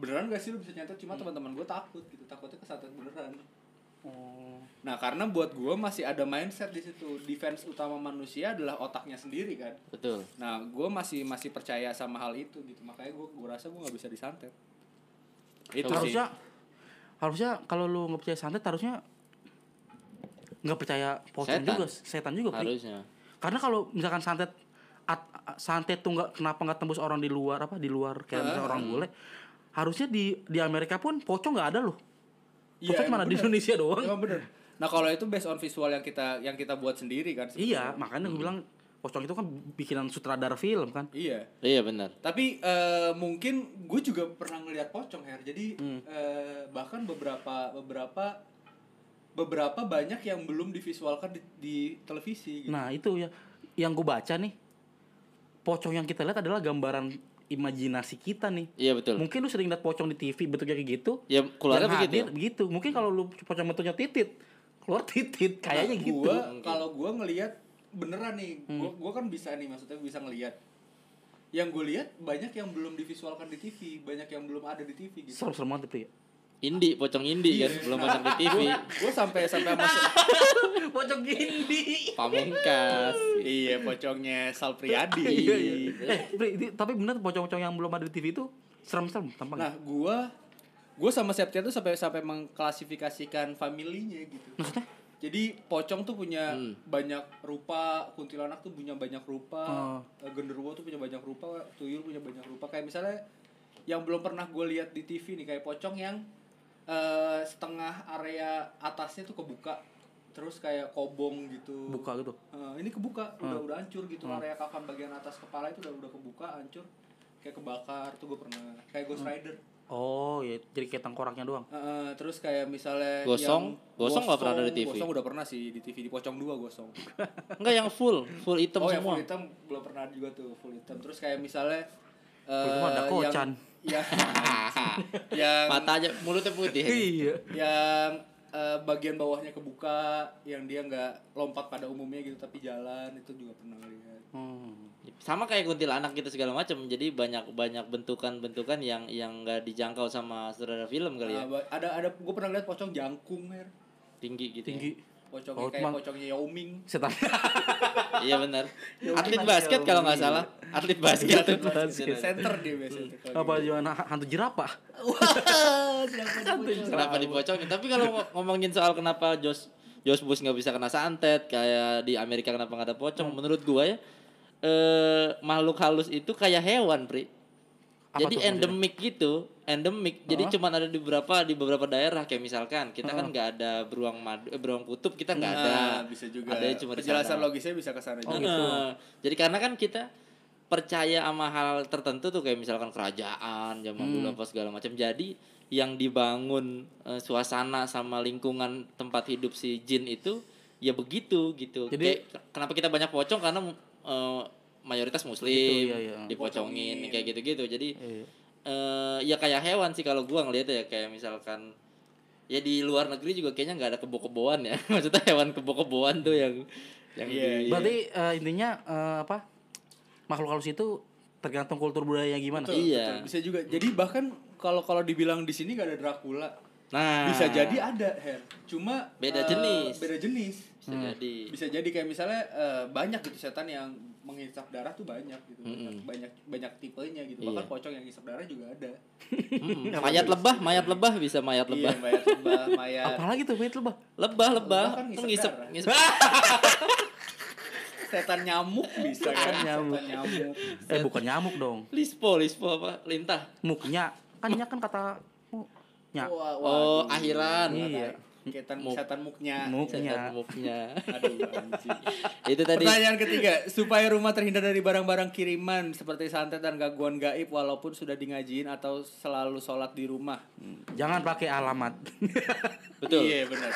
[SPEAKER 3] beneran gak sih lu bisa nyantet? Cuma teman-teman gue takut gitu takutnya kesantet beneran. Nah karena buat gue masih ada mindset di situ. Defense utama manusia adalah otaknya sendiri kan?
[SPEAKER 4] Betul.
[SPEAKER 3] Nah gue masih masih percaya sama hal itu gitu. Makanya gue gue rasa gue nggak bisa disantet. Itu sih.
[SPEAKER 2] Harusnya harusnya kalau lu nggak percaya santet harusnya nggak percaya pocong juga setan juga Pri.
[SPEAKER 4] harusnya.
[SPEAKER 2] Karena kalau misalkan santet santet tuh nggak kenapa nggak tembus orang di luar apa di luar kayak misalnya
[SPEAKER 3] Ah.
[SPEAKER 2] orang bule harusnya di di Amerika pun pocong nggak ada loh
[SPEAKER 3] Iya,
[SPEAKER 2] pocong
[SPEAKER 3] emang
[SPEAKER 2] mana di
[SPEAKER 3] bener.
[SPEAKER 2] Indonesia doang
[SPEAKER 3] Emang bener nah kalau itu based on visual yang kita yang kita buat sendiri kan
[SPEAKER 2] iya
[SPEAKER 3] sebetulnya.
[SPEAKER 2] makanya gue bilang pocong itu kan bikinan sutradara film kan
[SPEAKER 3] iya
[SPEAKER 4] iya benar
[SPEAKER 3] Tapi eh, mungkin gue juga pernah ngeliat pocong her. Jadi
[SPEAKER 2] Hmm.
[SPEAKER 3] eh, bahkan beberapa beberapa beberapa banyak yang belum divisualkan di, di televisi. Gitu.
[SPEAKER 2] nah itu ya yang gue baca nih pocong yang kita lihat adalah gambaran imajinasi kita nih.
[SPEAKER 4] Iya betul.
[SPEAKER 2] Mungkin lu sering lihat pocong di TV bentuknya kayak gitu.
[SPEAKER 4] Ya keluarnya begitu
[SPEAKER 2] hadir begitu mungkin kalau lu pocong bentuknya titit keluar titit kayaknya
[SPEAKER 3] Nah,
[SPEAKER 2] gitu.
[SPEAKER 3] Gua kalau gue ngelihat beneran nih,
[SPEAKER 2] Hmm.
[SPEAKER 3] gue gua kan bisa nih maksudnya bisa ngelihat. Yang gue lihat banyak yang belum divisualkan di TV, banyak yang belum ada di TV gitu.
[SPEAKER 2] serem-serem banget ya
[SPEAKER 4] Indi pocong Indi kan belum pasang di TV
[SPEAKER 3] gue sampai sampai masuk
[SPEAKER 2] pocong gini
[SPEAKER 4] pamungkas
[SPEAKER 3] iya pocongnya Sal Priadi.
[SPEAKER 2] iya iya eh Pri, ini- tapi bener pocong-pocong yang belum ada di TV itu serem-serem tampaknya
[SPEAKER 3] Nah, gua gua sama Septia tuh sampai sampai mengklasifikasikan familinya gitu.
[SPEAKER 2] maksudnya
[SPEAKER 3] Jadi pocong tuh punya
[SPEAKER 4] Hmm.
[SPEAKER 3] banyak rupa, kuntilanak tuh punya banyak rupa,
[SPEAKER 2] Oh.
[SPEAKER 3] eh, genderuwo tuh punya banyak rupa, tuyul punya banyak rupa. Kayak misalnya yang belum pernah gue lihat di TV nih kayak pocong yang eh, setengah area atasnya tuh kebuka, terus kayak kobong gitu.
[SPEAKER 2] buka gitu
[SPEAKER 3] Eh, ini kebuka, udah udah hancur gitu area kafan bagian atas kepala itu udah udah kebuka, hancur. Kayak kebakar tuh gue pernah. Kayak Ghost Rider.
[SPEAKER 2] oh ya jadi kayak tengkoraknya doang
[SPEAKER 3] Eh, eh, terus kayak misalnya
[SPEAKER 4] Gosong?
[SPEAKER 3] yang
[SPEAKER 4] Gosong nggak pernah ada di TV?
[SPEAKER 3] Gosong udah pernah sih di TV di Pocong 2 Gosong.
[SPEAKER 4] Enggak yang full, full hitam
[SPEAKER 3] oh, yang
[SPEAKER 4] semua.
[SPEAKER 3] full hitam belum pernah juga tuh full hitam. Terus kayak misalnya
[SPEAKER 2] ada
[SPEAKER 3] eh,
[SPEAKER 2] kocan.
[SPEAKER 3] yang, yang
[SPEAKER 4] Matanya mulutnya putih.
[SPEAKER 2] iya
[SPEAKER 3] yang eh, bagian bawahnya kebuka yang dia nggak lompat pada umumnya gitu tapi jalan itu juga pernah lihat
[SPEAKER 2] hmm.
[SPEAKER 4] Sama kayak kuntilanak gitu segala macam. Jadi banyak banyak bentukan-bentukan yang yang nggak dijangkau sama saudara film kali ya.
[SPEAKER 3] Ba- ada ada gue pernah lihat pocong jangkung mer
[SPEAKER 4] Tinggi gitu.
[SPEAKER 2] tinggi
[SPEAKER 3] pocongnya
[SPEAKER 2] Oh,
[SPEAKER 3] kayak
[SPEAKER 2] emang-
[SPEAKER 3] pocongnya Yao Ming
[SPEAKER 2] setan
[SPEAKER 4] Ya. Iya benar. Atlet basket kalau nggak
[SPEAKER 2] Yao Ming.
[SPEAKER 4] salah. Atlet basket.
[SPEAKER 3] center dia biasanya
[SPEAKER 2] apa gimana hantu jerapah
[SPEAKER 4] kenapa dipocongin? Tapi kalau ngo- ngomongin soal kenapa Josh Josh Bush nggak bisa kena santet kayak di Amerika kenapa nggak ada pocong? Menurut gua ya eh makhluk halus itu kayak hewan, Pri.
[SPEAKER 2] Apa
[SPEAKER 4] Jadi endemik gitu, endemik. Jadi cuman ada di beberapa di beberapa daerah kayak misalkan kita kan nggak ada beruang madu, eh, beruang kutub kita nggak ada.
[SPEAKER 3] Nah, bisa juga
[SPEAKER 4] Ada cuma
[SPEAKER 3] penjelasan logisnya bisa ke sana
[SPEAKER 2] Oh,
[SPEAKER 3] juga
[SPEAKER 2] gitu.
[SPEAKER 4] Jadi karena kan kita percaya sama hal tertentu tuh kayak misalkan kerajaan zaman
[SPEAKER 2] Hmm.
[SPEAKER 4] dulu apa segala macam. Jadi yang dibangun eh, suasana sama lingkungan tempat hidup si jin itu ya begitu gitu.
[SPEAKER 2] Jadi-
[SPEAKER 4] Kayak, kenapa kita banyak pocong karena eh, mayoritas muslim
[SPEAKER 2] Gitu, iya, iya.
[SPEAKER 4] dipocongin kayak gitu-gitu. Jadi
[SPEAKER 2] Iya.
[SPEAKER 4] eh, ya kayak hewan sih kalau gua ngeliatnya ya kayak misalkan ya di luar negeri juga kayaknya nggak ada kebo-keboan ya. Maksudnya hewan kebo-keboan tuh yang yang
[SPEAKER 3] Iya,
[SPEAKER 4] di-
[SPEAKER 2] berarti eh, intinya eh, apa makhluk halus itu tergantung kultur budaya gimana
[SPEAKER 3] Betul,
[SPEAKER 4] Iya.
[SPEAKER 3] betul. bisa juga jadi bahkan kalau kalau dibilang di sini gak ada Dracula
[SPEAKER 4] Nah,
[SPEAKER 3] bisa jadi ada Her cuma
[SPEAKER 4] Beda
[SPEAKER 3] eh,
[SPEAKER 4] jenis.
[SPEAKER 3] beda jenis
[SPEAKER 4] bisa jadi.
[SPEAKER 3] bisa jadi kayak misalnya eh, banyak gitu setan yang menghisap darah tuh banyak gitu. Banyak banyak banyak tipenya gitu. Bahkan
[SPEAKER 4] Iya.
[SPEAKER 3] pocong yang hisap darah juga ada.
[SPEAKER 4] Mm, mayat lebah, mayat lebah bisa mayat
[SPEAKER 3] iya
[SPEAKER 4] lebah.
[SPEAKER 3] mayat lebah mayat
[SPEAKER 2] apalagi tuh mayat lebah?
[SPEAKER 4] Lebah, lebah,
[SPEAKER 3] Lebah kan setan nyamuk bisa kan?
[SPEAKER 2] nyamuk.
[SPEAKER 3] setan nyamuk.
[SPEAKER 2] Eh bukan nyamuk dong.
[SPEAKER 4] Lispo, lispo apa? Lintah.
[SPEAKER 2] muknya. Kan nya kan kata mu- nya
[SPEAKER 3] Wah,
[SPEAKER 4] Oh, akhiran.
[SPEAKER 2] Iya.
[SPEAKER 3] Setan,
[SPEAKER 4] Muk.
[SPEAKER 3] setan muknya
[SPEAKER 2] muknya
[SPEAKER 4] Setan muknya.
[SPEAKER 3] aduh anjing
[SPEAKER 4] Itu tadi.
[SPEAKER 3] Pertanyaan ketiga, supaya rumah terhindar dari barang-barang kiriman seperti santet dan gangguan gaib walaupun sudah di ngajiin atau selalu sholat di rumah.
[SPEAKER 2] jangan pakai alamat
[SPEAKER 4] Betul.
[SPEAKER 3] Iya benar.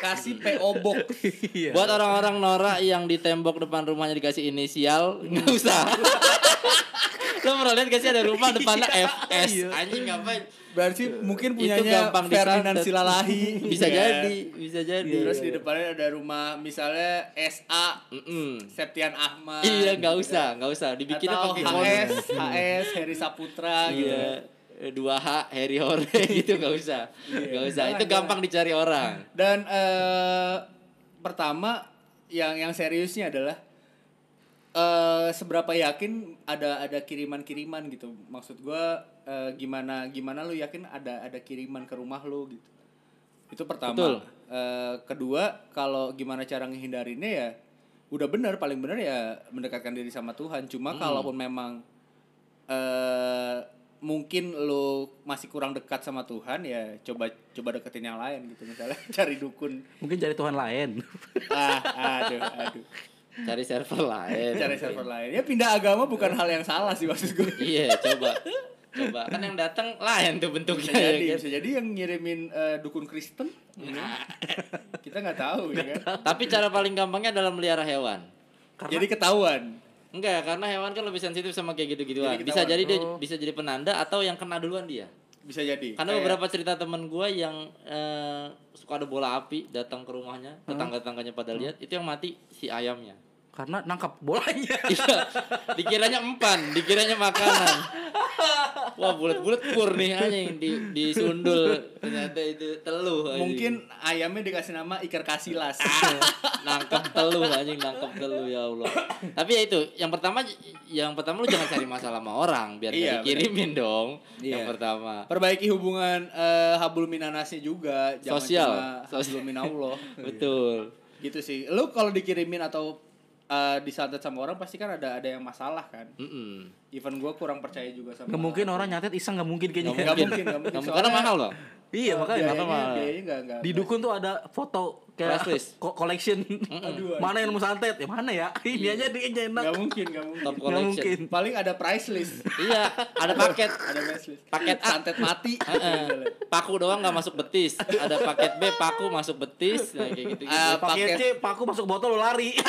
[SPEAKER 3] Kasih PO box.
[SPEAKER 2] iya
[SPEAKER 4] Buat orang-orang norak yang di tembok depan rumahnya dikasih inisial, nggak usah. Lo pernah lihat gak sih ada rumah depannya FS? Anjing ngapain?
[SPEAKER 3] Berarti mungkin punyanya
[SPEAKER 4] gampang
[SPEAKER 3] Ferdinand. Silalahi.
[SPEAKER 4] Bisa
[SPEAKER 3] kan?
[SPEAKER 4] jadi, bisa jadi.
[SPEAKER 3] Terus di depannya ada rumah misalnya SA
[SPEAKER 4] Mm-mm.
[SPEAKER 3] Septian Ahmad.
[SPEAKER 4] Iya, nggak usah, nggak usah. Dibikinnya
[SPEAKER 3] Atau
[SPEAKER 4] pakai
[SPEAKER 3] HS, HS Heri Saputra gitu.
[SPEAKER 4] Iya. Dua H Harry Hore gitu nggak usah, nggak usah.
[SPEAKER 3] Jangan,
[SPEAKER 4] Itu gampang dicari orang.
[SPEAKER 3] Dan eh pertama yang yang seriusnya adalah eh seberapa yakin ada ada kiriman-kiriman gitu. Maksud gua eh, gimana gimana lu yakin ada ada kiriman ke rumah lu gitu. Itu pertama.
[SPEAKER 4] Betul.
[SPEAKER 3] Eh, kedua, kalau gimana cara ngehindarinnya ya udah benar paling benar ya mendekatkan diri sama Tuhan. Cuma kalaupun memang eh mungkin lu masih kurang dekat sama Tuhan ya coba coba deketin yang lain gitu misalnya cari dukun
[SPEAKER 2] mungkin cari Tuhan lain
[SPEAKER 3] ah aduh aduh
[SPEAKER 4] Cari server lain.
[SPEAKER 3] cari server lain ya pindah agama bukan hal yang salah sih maksud gue
[SPEAKER 4] Iya, coba. Coba kan yang datang lain tuh bentuknya
[SPEAKER 3] bisa
[SPEAKER 4] ya
[SPEAKER 3] jadi
[SPEAKER 4] kan?
[SPEAKER 3] bisa jadi yang ngirimin eh, dukun Kristen know. kita nggak tahu ya kan
[SPEAKER 4] Tapi cara paling gampangnya adalah melihara hewan.
[SPEAKER 3] jadi ketahuan
[SPEAKER 4] Enggak, karena hewan kan lebih sensitif sama kayak gitu-gituan.
[SPEAKER 3] Jadi
[SPEAKER 4] Bisa jadi dia
[SPEAKER 2] Oh.
[SPEAKER 4] bisa jadi penanda atau yang kena duluan dia.
[SPEAKER 3] Bisa jadi.
[SPEAKER 4] Karena
[SPEAKER 3] Kayak-
[SPEAKER 4] beberapa cerita temen gua yang eh, suka ada bola api datang ke rumahnya, tetangga-tetangganya pada lihat, itu yang mati si ayamnya.
[SPEAKER 2] Karena nangkap bolanya
[SPEAKER 4] Iya, dikiranya empan, dikiranya makanan. Wah, bulat-bulat pur nih anjing di disundul. Ternyata itu teluh anjing.
[SPEAKER 3] mungkin ayamnya dikasih nama iker kasilas
[SPEAKER 4] nangkep teluh anjing, nangkep teluh ya Allah. Tapi ya itu, yang pertama yang pertama lu jangan cari masalah sama orang biar
[SPEAKER 3] Iya,
[SPEAKER 4] dikirimin dong.
[SPEAKER 3] Iya.
[SPEAKER 4] Yang pertama.
[SPEAKER 3] perbaiki hubungan eh, habul minanasnya juga jangan
[SPEAKER 4] Sosial.
[SPEAKER 3] cuma habul minallah
[SPEAKER 4] Betul.
[SPEAKER 3] gitu sih lu kalau dikirimin atau eh, disantet sama orang pasti kan ada ada yang masalah kan
[SPEAKER 4] Mm-mm.
[SPEAKER 3] even gue kurang percaya juga sama
[SPEAKER 2] nggak mungkin orang nyatet iseng nggak mungkin kayaknya
[SPEAKER 4] Nggak
[SPEAKER 3] mungkin, nggak mungkin.
[SPEAKER 4] Nggak mungkin. Karena mahal loh.
[SPEAKER 2] Iya, makanya.
[SPEAKER 4] Apa,
[SPEAKER 3] biayanya, biayanya nggak nggak
[SPEAKER 2] Di dukun tuh ada foto kayak ko- collection.
[SPEAKER 3] Aduh,
[SPEAKER 2] mana yang mau santet? Ya mana ya? Ini aja dia enak.
[SPEAKER 3] nggak mungkin nggak mungkin
[SPEAKER 4] Top collection.
[SPEAKER 2] mungkin.
[SPEAKER 3] paling ada price list
[SPEAKER 4] Iya, ada paket.
[SPEAKER 3] ada price list
[SPEAKER 4] Paket A.
[SPEAKER 3] santet mati
[SPEAKER 4] paku doang nggak masuk betis. Ada paket B, paku masuk betis. Nah, kayak gitu. -gitu.
[SPEAKER 2] Pakai
[SPEAKER 3] paket
[SPEAKER 2] C, paku masuk botol lo lari.